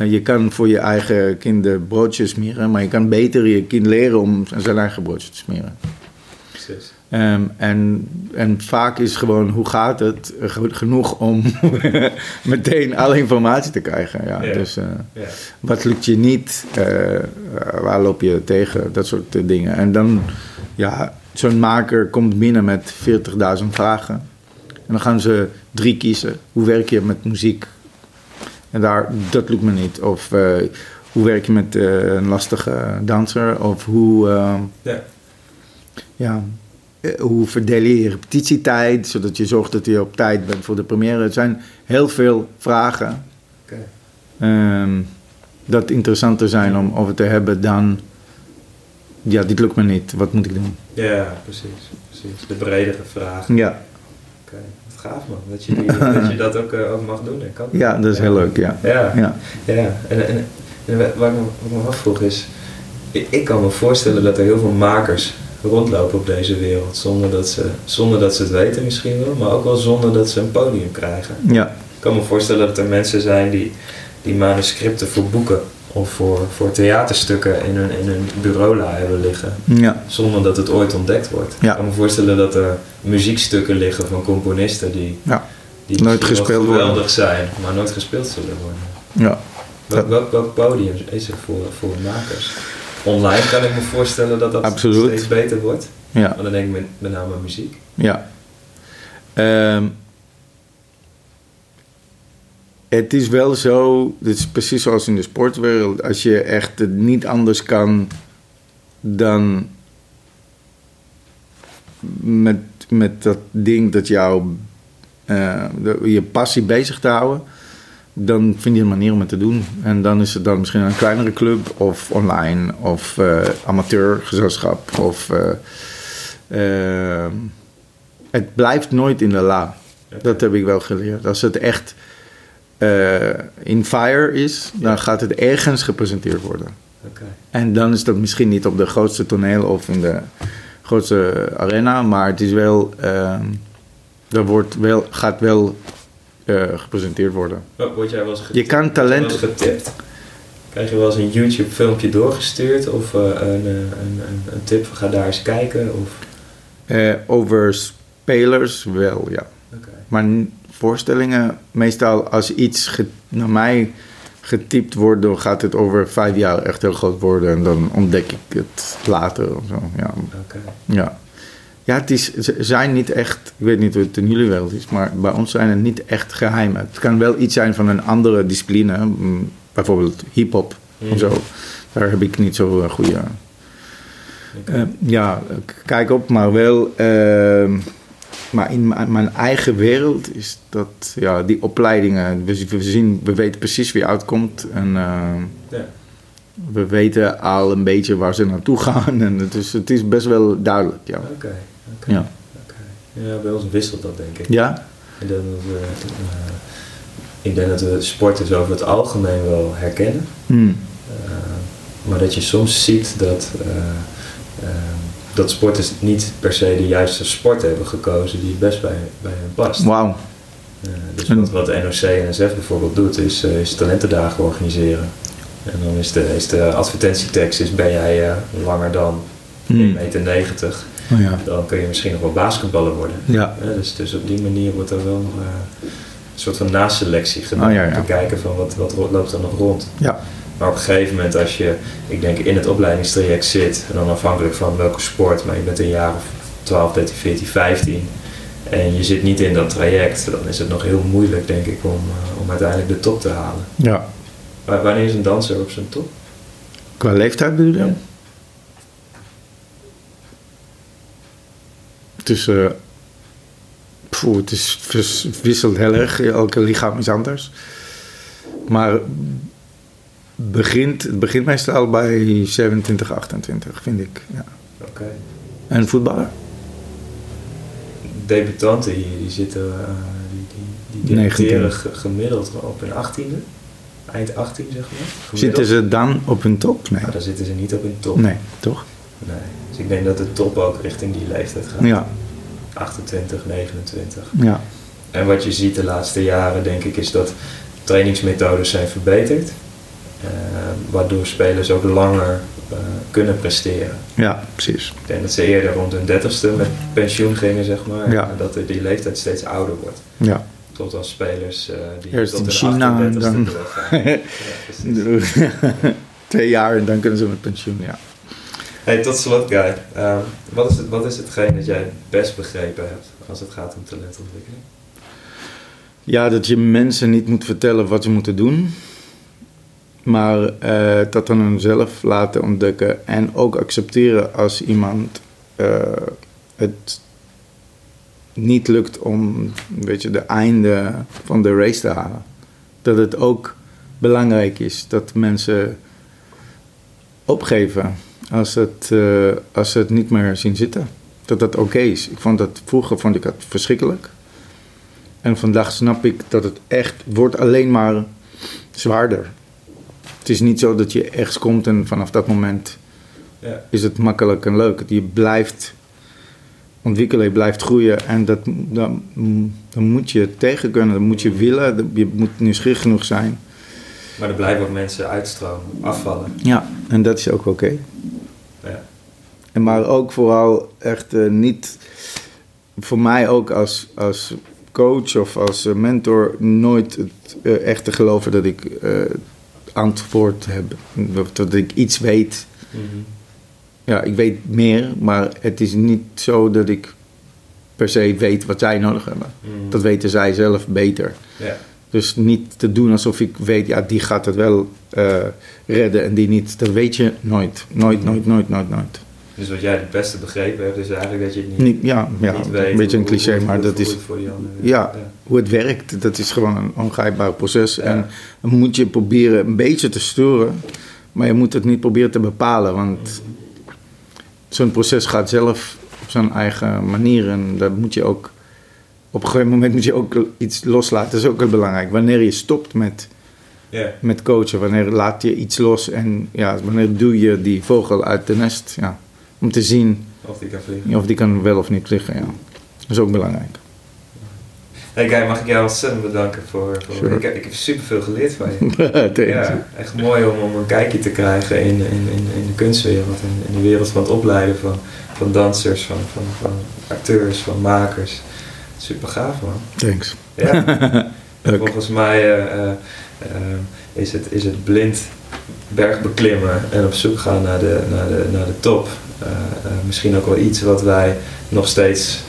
Speaker 2: Je kan voor je eigen kind broodjes smeren. Maar je kan beter je kind leren om zijn eigen broodje te smeren.
Speaker 1: Precies.
Speaker 2: Ehm, en, en vaak is gewoon, hoe gaat het? eh, ge- Genoeg om meteen alle informatie te krijgen. Ja. Dus eh, wat lukt je niet? Eh, waar loop je tegen? Dat soort dingen. En dan, ja, zo'n maker komt binnen met 40.000 vragen. En dan gaan ze drie kiezen. Hoe werk je met muziek? En daar, dat lukt me niet. Of hoe werk je met een lastige danser? Of hoe... ehm,
Speaker 1: Ja.
Speaker 2: ja, hoe verdeel je je repetitietijd, zodat je zorgt dat je op tijd bent voor de première. Het zijn heel veel vragen
Speaker 1: Oké.
Speaker 2: ehm, dat interessanter zijn om over te hebben dan... Ja, dit lukt me niet, wat moet ik doen?
Speaker 1: Ja, precies, precies. De bredere vragen.
Speaker 2: Ja,
Speaker 1: Oké, wat gaaf man. Dat je, die, dat, je dat ook, eh, ook mag doen en kan.
Speaker 2: ja dat is heel leuk, ja.
Speaker 1: Ja, ja.
Speaker 2: ja.
Speaker 1: En, en, en wat, ik me, wat ik me afvroeg is, ik kan me voorstellen dat er heel veel makers rondlopen op deze wereld zonder dat, ze, zonder dat ze het weten misschien wel, maar ook wel zonder dat ze een podium krijgen.
Speaker 2: Ja,
Speaker 1: Ik kan me voorstellen dat er mensen zijn die, die manuscripten voor boeken of voor, voor theaterstukken in hun, in hun bureaula hebben liggen.
Speaker 2: ja,
Speaker 1: Zonder dat het ooit ontdekt wordt.
Speaker 2: Ja.
Speaker 1: Ik kan me voorstellen dat er muziekstukken liggen van componisten die,
Speaker 2: ja,
Speaker 1: die
Speaker 2: Nooit gespeeld worden.
Speaker 1: geweldig zijn, maar nooit gespeeld zullen worden.
Speaker 2: ja.
Speaker 1: Welk, welk, welk podium is er voor, voor makers? Online kan ik me voorstellen dat dat
Speaker 2: Absoluut.
Speaker 1: steeds beter wordt.
Speaker 2: ja.
Speaker 1: Dan denk ik met, met name aan muziek.
Speaker 2: Ja. Ehm, het is wel zo, het is precies zoals in de sportwereld, als je echt het niet anders kan dan met, met dat ding dat jou eh, je passie bezig te houden, dan vind je een manier om het te doen. En dan is het dan misschien een kleinere club of online of eh, amateurgezelschap of... eh, Ehm, het blijft nooit in de la. Dat heb ik wel geleerd. Als het echt eh, in Fire is, dan gaat het ergens gepresenteerd worden.
Speaker 1: Oké.
Speaker 2: En dan is dat misschien niet op de grootste toneel of in de grootste arena, maar het is wel, ehm er wordt wel, gaat wel eh, gepresenteerd worden.
Speaker 1: Wat- Word jij wel eens
Speaker 2: Je kan talent.
Speaker 1: eens getipt? Krijg je wel eens een YouTube-filmpje doorgestuurd of eh, een, eh, een, een, een tip van ga daar eens kijken? Of...
Speaker 2: eh, over spelers wel, ja.
Speaker 1: Oké.
Speaker 2: Maar voorstellingen, meestal als iets naar mij getypt wordt, dan gaat het over vijf jaar echt heel groot worden en dan ontdek ik het later of zo. Ja,
Speaker 1: Oké.
Speaker 2: ja. Ja het is, ze zijn niet echt, ik weet niet hoe het in jullie wereld is, maar bij ons zijn het niet echt geheimen. Het kan wel iets zijn van een andere discipline, mm, bijvoorbeeld hip-hop of zo. Daar heb ik niet zo uh, goede. Eh, ja, kijk op, maar wel. ehm, maar in mijn- eigen wereld is dat, ja, die opleidingen. We, we zien, we weten precies wie uitkomt. En eh, we weten al een beetje waar ze naartoe gaan. En het is, het is best wel duidelijk, ja.
Speaker 1: Oké.
Speaker 2: Ja.
Speaker 1: Ja, bij ons wisselt dat denk ik.
Speaker 2: Ja?
Speaker 1: Ik denk dat we, eh, ik denk dat we sporters over het algemeen wel herkennen.
Speaker 2: Hmm.
Speaker 1: Eh, maar dat je soms ziet dat, eh, eh, dat sporters niet per se de juiste sport hebben gekozen die het best bij, bij hen past.
Speaker 2: Wauw.
Speaker 1: Eh, dus wat, wat NOC en NSF bijvoorbeeld doet, is, eh, is talentendagen organiseren. En dan is de, is de advertentietekst, is ben jij eh, langer dan
Speaker 2: Hmm.
Speaker 1: 1,90 meter,
Speaker 2: Oh, ja.
Speaker 1: dan kun je misschien nog wel basketballer worden.
Speaker 2: Ja.
Speaker 1: Dus, dus op die manier wordt er wel eh, een soort van naselectie gedaan.
Speaker 2: Oh, ja.
Speaker 1: Om te kijken van wat, wat loopt er nog rond.
Speaker 2: Ja.
Speaker 1: Maar op een gegeven moment als je, ik denk in het opleidingstraject zit, en dan afhankelijk van welke sport, maar je bent een jaar of 12, 13, 14, 15 en je zit niet in dat traject, dan is het nog heel moeilijk denk ik om, eh, om uiteindelijk de top te halen.
Speaker 2: ja.
Speaker 1: Wa- Wanneer is een danser op zijn top?
Speaker 2: Qua leeftijd bedoel je?
Speaker 1: Ja.
Speaker 2: Tussen. Het is, vers- wisselt heel erg. Elke lichaam is anders. Maar begint, het begint meestal bij 27, 28, vind ik. Ja.
Speaker 1: Oké.
Speaker 2: En voetballer?
Speaker 1: Debutanten hier, die zitten, eh, die, die, die
Speaker 2: 19.
Speaker 1: debuteren ge- gemiddeld op hun 18e, eind 18 zeg maar. Gemiddeld.
Speaker 2: Zitten ze dan op hun top? Nee.
Speaker 1: Daar zitten ze niet op hun top.
Speaker 2: Nee, toch?
Speaker 1: Nee. Ik denk dat de top ook richting die leeftijd gaat.
Speaker 2: Ja.
Speaker 1: 28, 29.
Speaker 2: Ja.
Speaker 1: En wat je ziet de laatste jaren, denk ik, is dat trainingsmethodes zijn verbeterd. eh, waardoor spelers ook langer eh, kunnen presteren.
Speaker 2: Ja, precies.
Speaker 1: Ik denk dat ze eerder rond hun dertigste met pensioen gingen, zeg maar.
Speaker 2: Ja.
Speaker 1: En dat die leeftijd steeds ouder wordt.
Speaker 2: Ja.
Speaker 1: Tot als spelers eh, die
Speaker 2: Eerst
Speaker 1: tot
Speaker 2: in China en
Speaker 1: 38ste
Speaker 2: dan-
Speaker 1: doorgaan. ja, precies.
Speaker 2: Twee jaar en dan kunnen ze met pensioen, ja.
Speaker 1: Hey, tot slot, Guy. Ehm, wat, is het, wat is hetgeen dat jij het best begrepen hebt als het gaat om talentontwikkeling?
Speaker 2: Ja, dat je mensen niet moet vertellen wat ze moeten doen. Maar eh, dat dan hunzelf laten ontdekken. En ook accepteren als iemand eh, het niet lukt om weet je, de einde van de race te halen. Dat het ook belangrijk is dat mensen opgeven als, het, eh, als ze het niet meer zien zitten. Dat dat oké is. Ik vond dat, vroeger vond ik dat verschrikkelijk. En vandaag snap ik dat het echt wordt alleen maar zwaarder. Het is niet zo dat je ergens komt en vanaf dat moment
Speaker 1: Ja.
Speaker 2: is het makkelijk en leuk. Je blijft ontwikkelen, je blijft groeien en dat, dan, dan moet je tegen kunnen, dan moet je willen, je moet nieuwsgierig genoeg zijn.
Speaker 1: Maar er blijven ook mensen uitstromen, afvallen.
Speaker 2: Ja, en dat is ook oké. En Maar ook vooral echt eh, niet, voor mij ook als, als coach of als eh, mentor, nooit het, eh, echt te geloven dat ik eh, antwoord heb. Dat ik iets weet.
Speaker 1: Mhm.
Speaker 2: Ja, ik weet meer, maar het is niet zo dat ik per se weet wat zij nodig hebben.
Speaker 1: Mhm.
Speaker 2: Dat weten zij zelf beter. Dus niet te doen alsof ik weet, ja, die gaat het wel eh, redden en die niet. Dat weet je nooit. Nooit, nooit, nooit, nooit, nooit.
Speaker 1: Dus wat jij het beste begrepen hebt, is eigenlijk dat je het niet,
Speaker 2: ja, ja
Speaker 1: niet
Speaker 2: een beetje een cliché,
Speaker 1: hoe-
Speaker 2: maar
Speaker 1: hoe-
Speaker 2: dat
Speaker 1: hoe
Speaker 2: is... Ja, hoe het werkt, dat is gewoon een ongrijpbaar proces.
Speaker 1: Ja.
Speaker 2: En dan moet je proberen een beetje te sturen, maar je moet het niet proberen te bepalen. Want zo'n proces gaat zelf op zijn eigen manier en daar moet je ook op een gegeven moment moet je ook iets loslaten. Dat is ook heel belangrijk. Wanneer je stopt met, met coachen, wanneer laat je iets los en ja, wanneer doe je die vogel uit de nest. Ja, om te zien
Speaker 1: Of die kan vliegen.
Speaker 2: of die kan wel of niet vliegen. Ja. Dat is ook belangrijk.
Speaker 1: Hey Guy, mag ik jou ontzettend bedanken voor... voor
Speaker 2: Sure.
Speaker 1: ik, ik heb superveel geleerd van je. Ja, echt mooi om, om een kijkje te krijgen in, in, in, in de kunstwereld. In, in de wereld van het opleiden van, van dansers, van, van, van acteurs, van makers. Super gaaf man.
Speaker 2: Thanks.
Speaker 1: Ja. Volgens mij eh, eh, eh, is, het, is het blind bergbeklimmen en op zoek gaan naar de, naar de, naar de top. Eh, eh, misschien ook wel iets wat wij nog steeds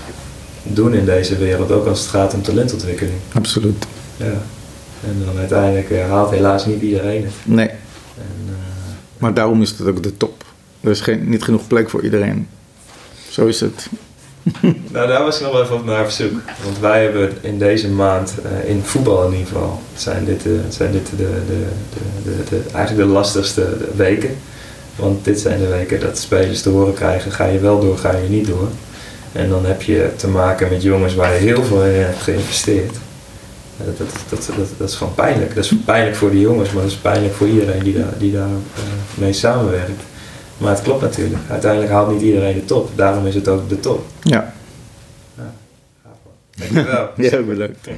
Speaker 1: doen in deze wereld, ook als het gaat om talentontwikkeling.
Speaker 2: Absoluut.
Speaker 1: Ja. En dan uiteindelijk eh, haalt helaas niet iedereen het.
Speaker 2: Nee,
Speaker 1: En,
Speaker 2: maar daarom is het ook de top. Er is geen, niet genoeg plek voor iedereen. Zo is het.
Speaker 1: Nou, daar was ik nog wel even op naar op zoek. Want wij hebben in deze maand, in voetbal in ieder geval, zijn dit, zijn dit de, de, de, de, de- eigenlijk de lastigste weken. Want dit zijn de weken dat spelers te horen krijgen, ga je wel door, ga je niet door. En dan heb je te maken met jongens waar je heel veel in hebt geïnvesteerd. Dat, dat, dat, dat, dat is gewoon pijnlijk. Dat is pijnlijk voor de jongens, maar dat is pijnlijk voor iedereen die daar, die daar eh, mee samenwerkt. Maar het klopt natuurlijk. Uiteindelijk haalt niet iedereen de top. Daarom is het ook de top.
Speaker 2: Ja,
Speaker 1: Dankjewel.
Speaker 2: ja bedankt.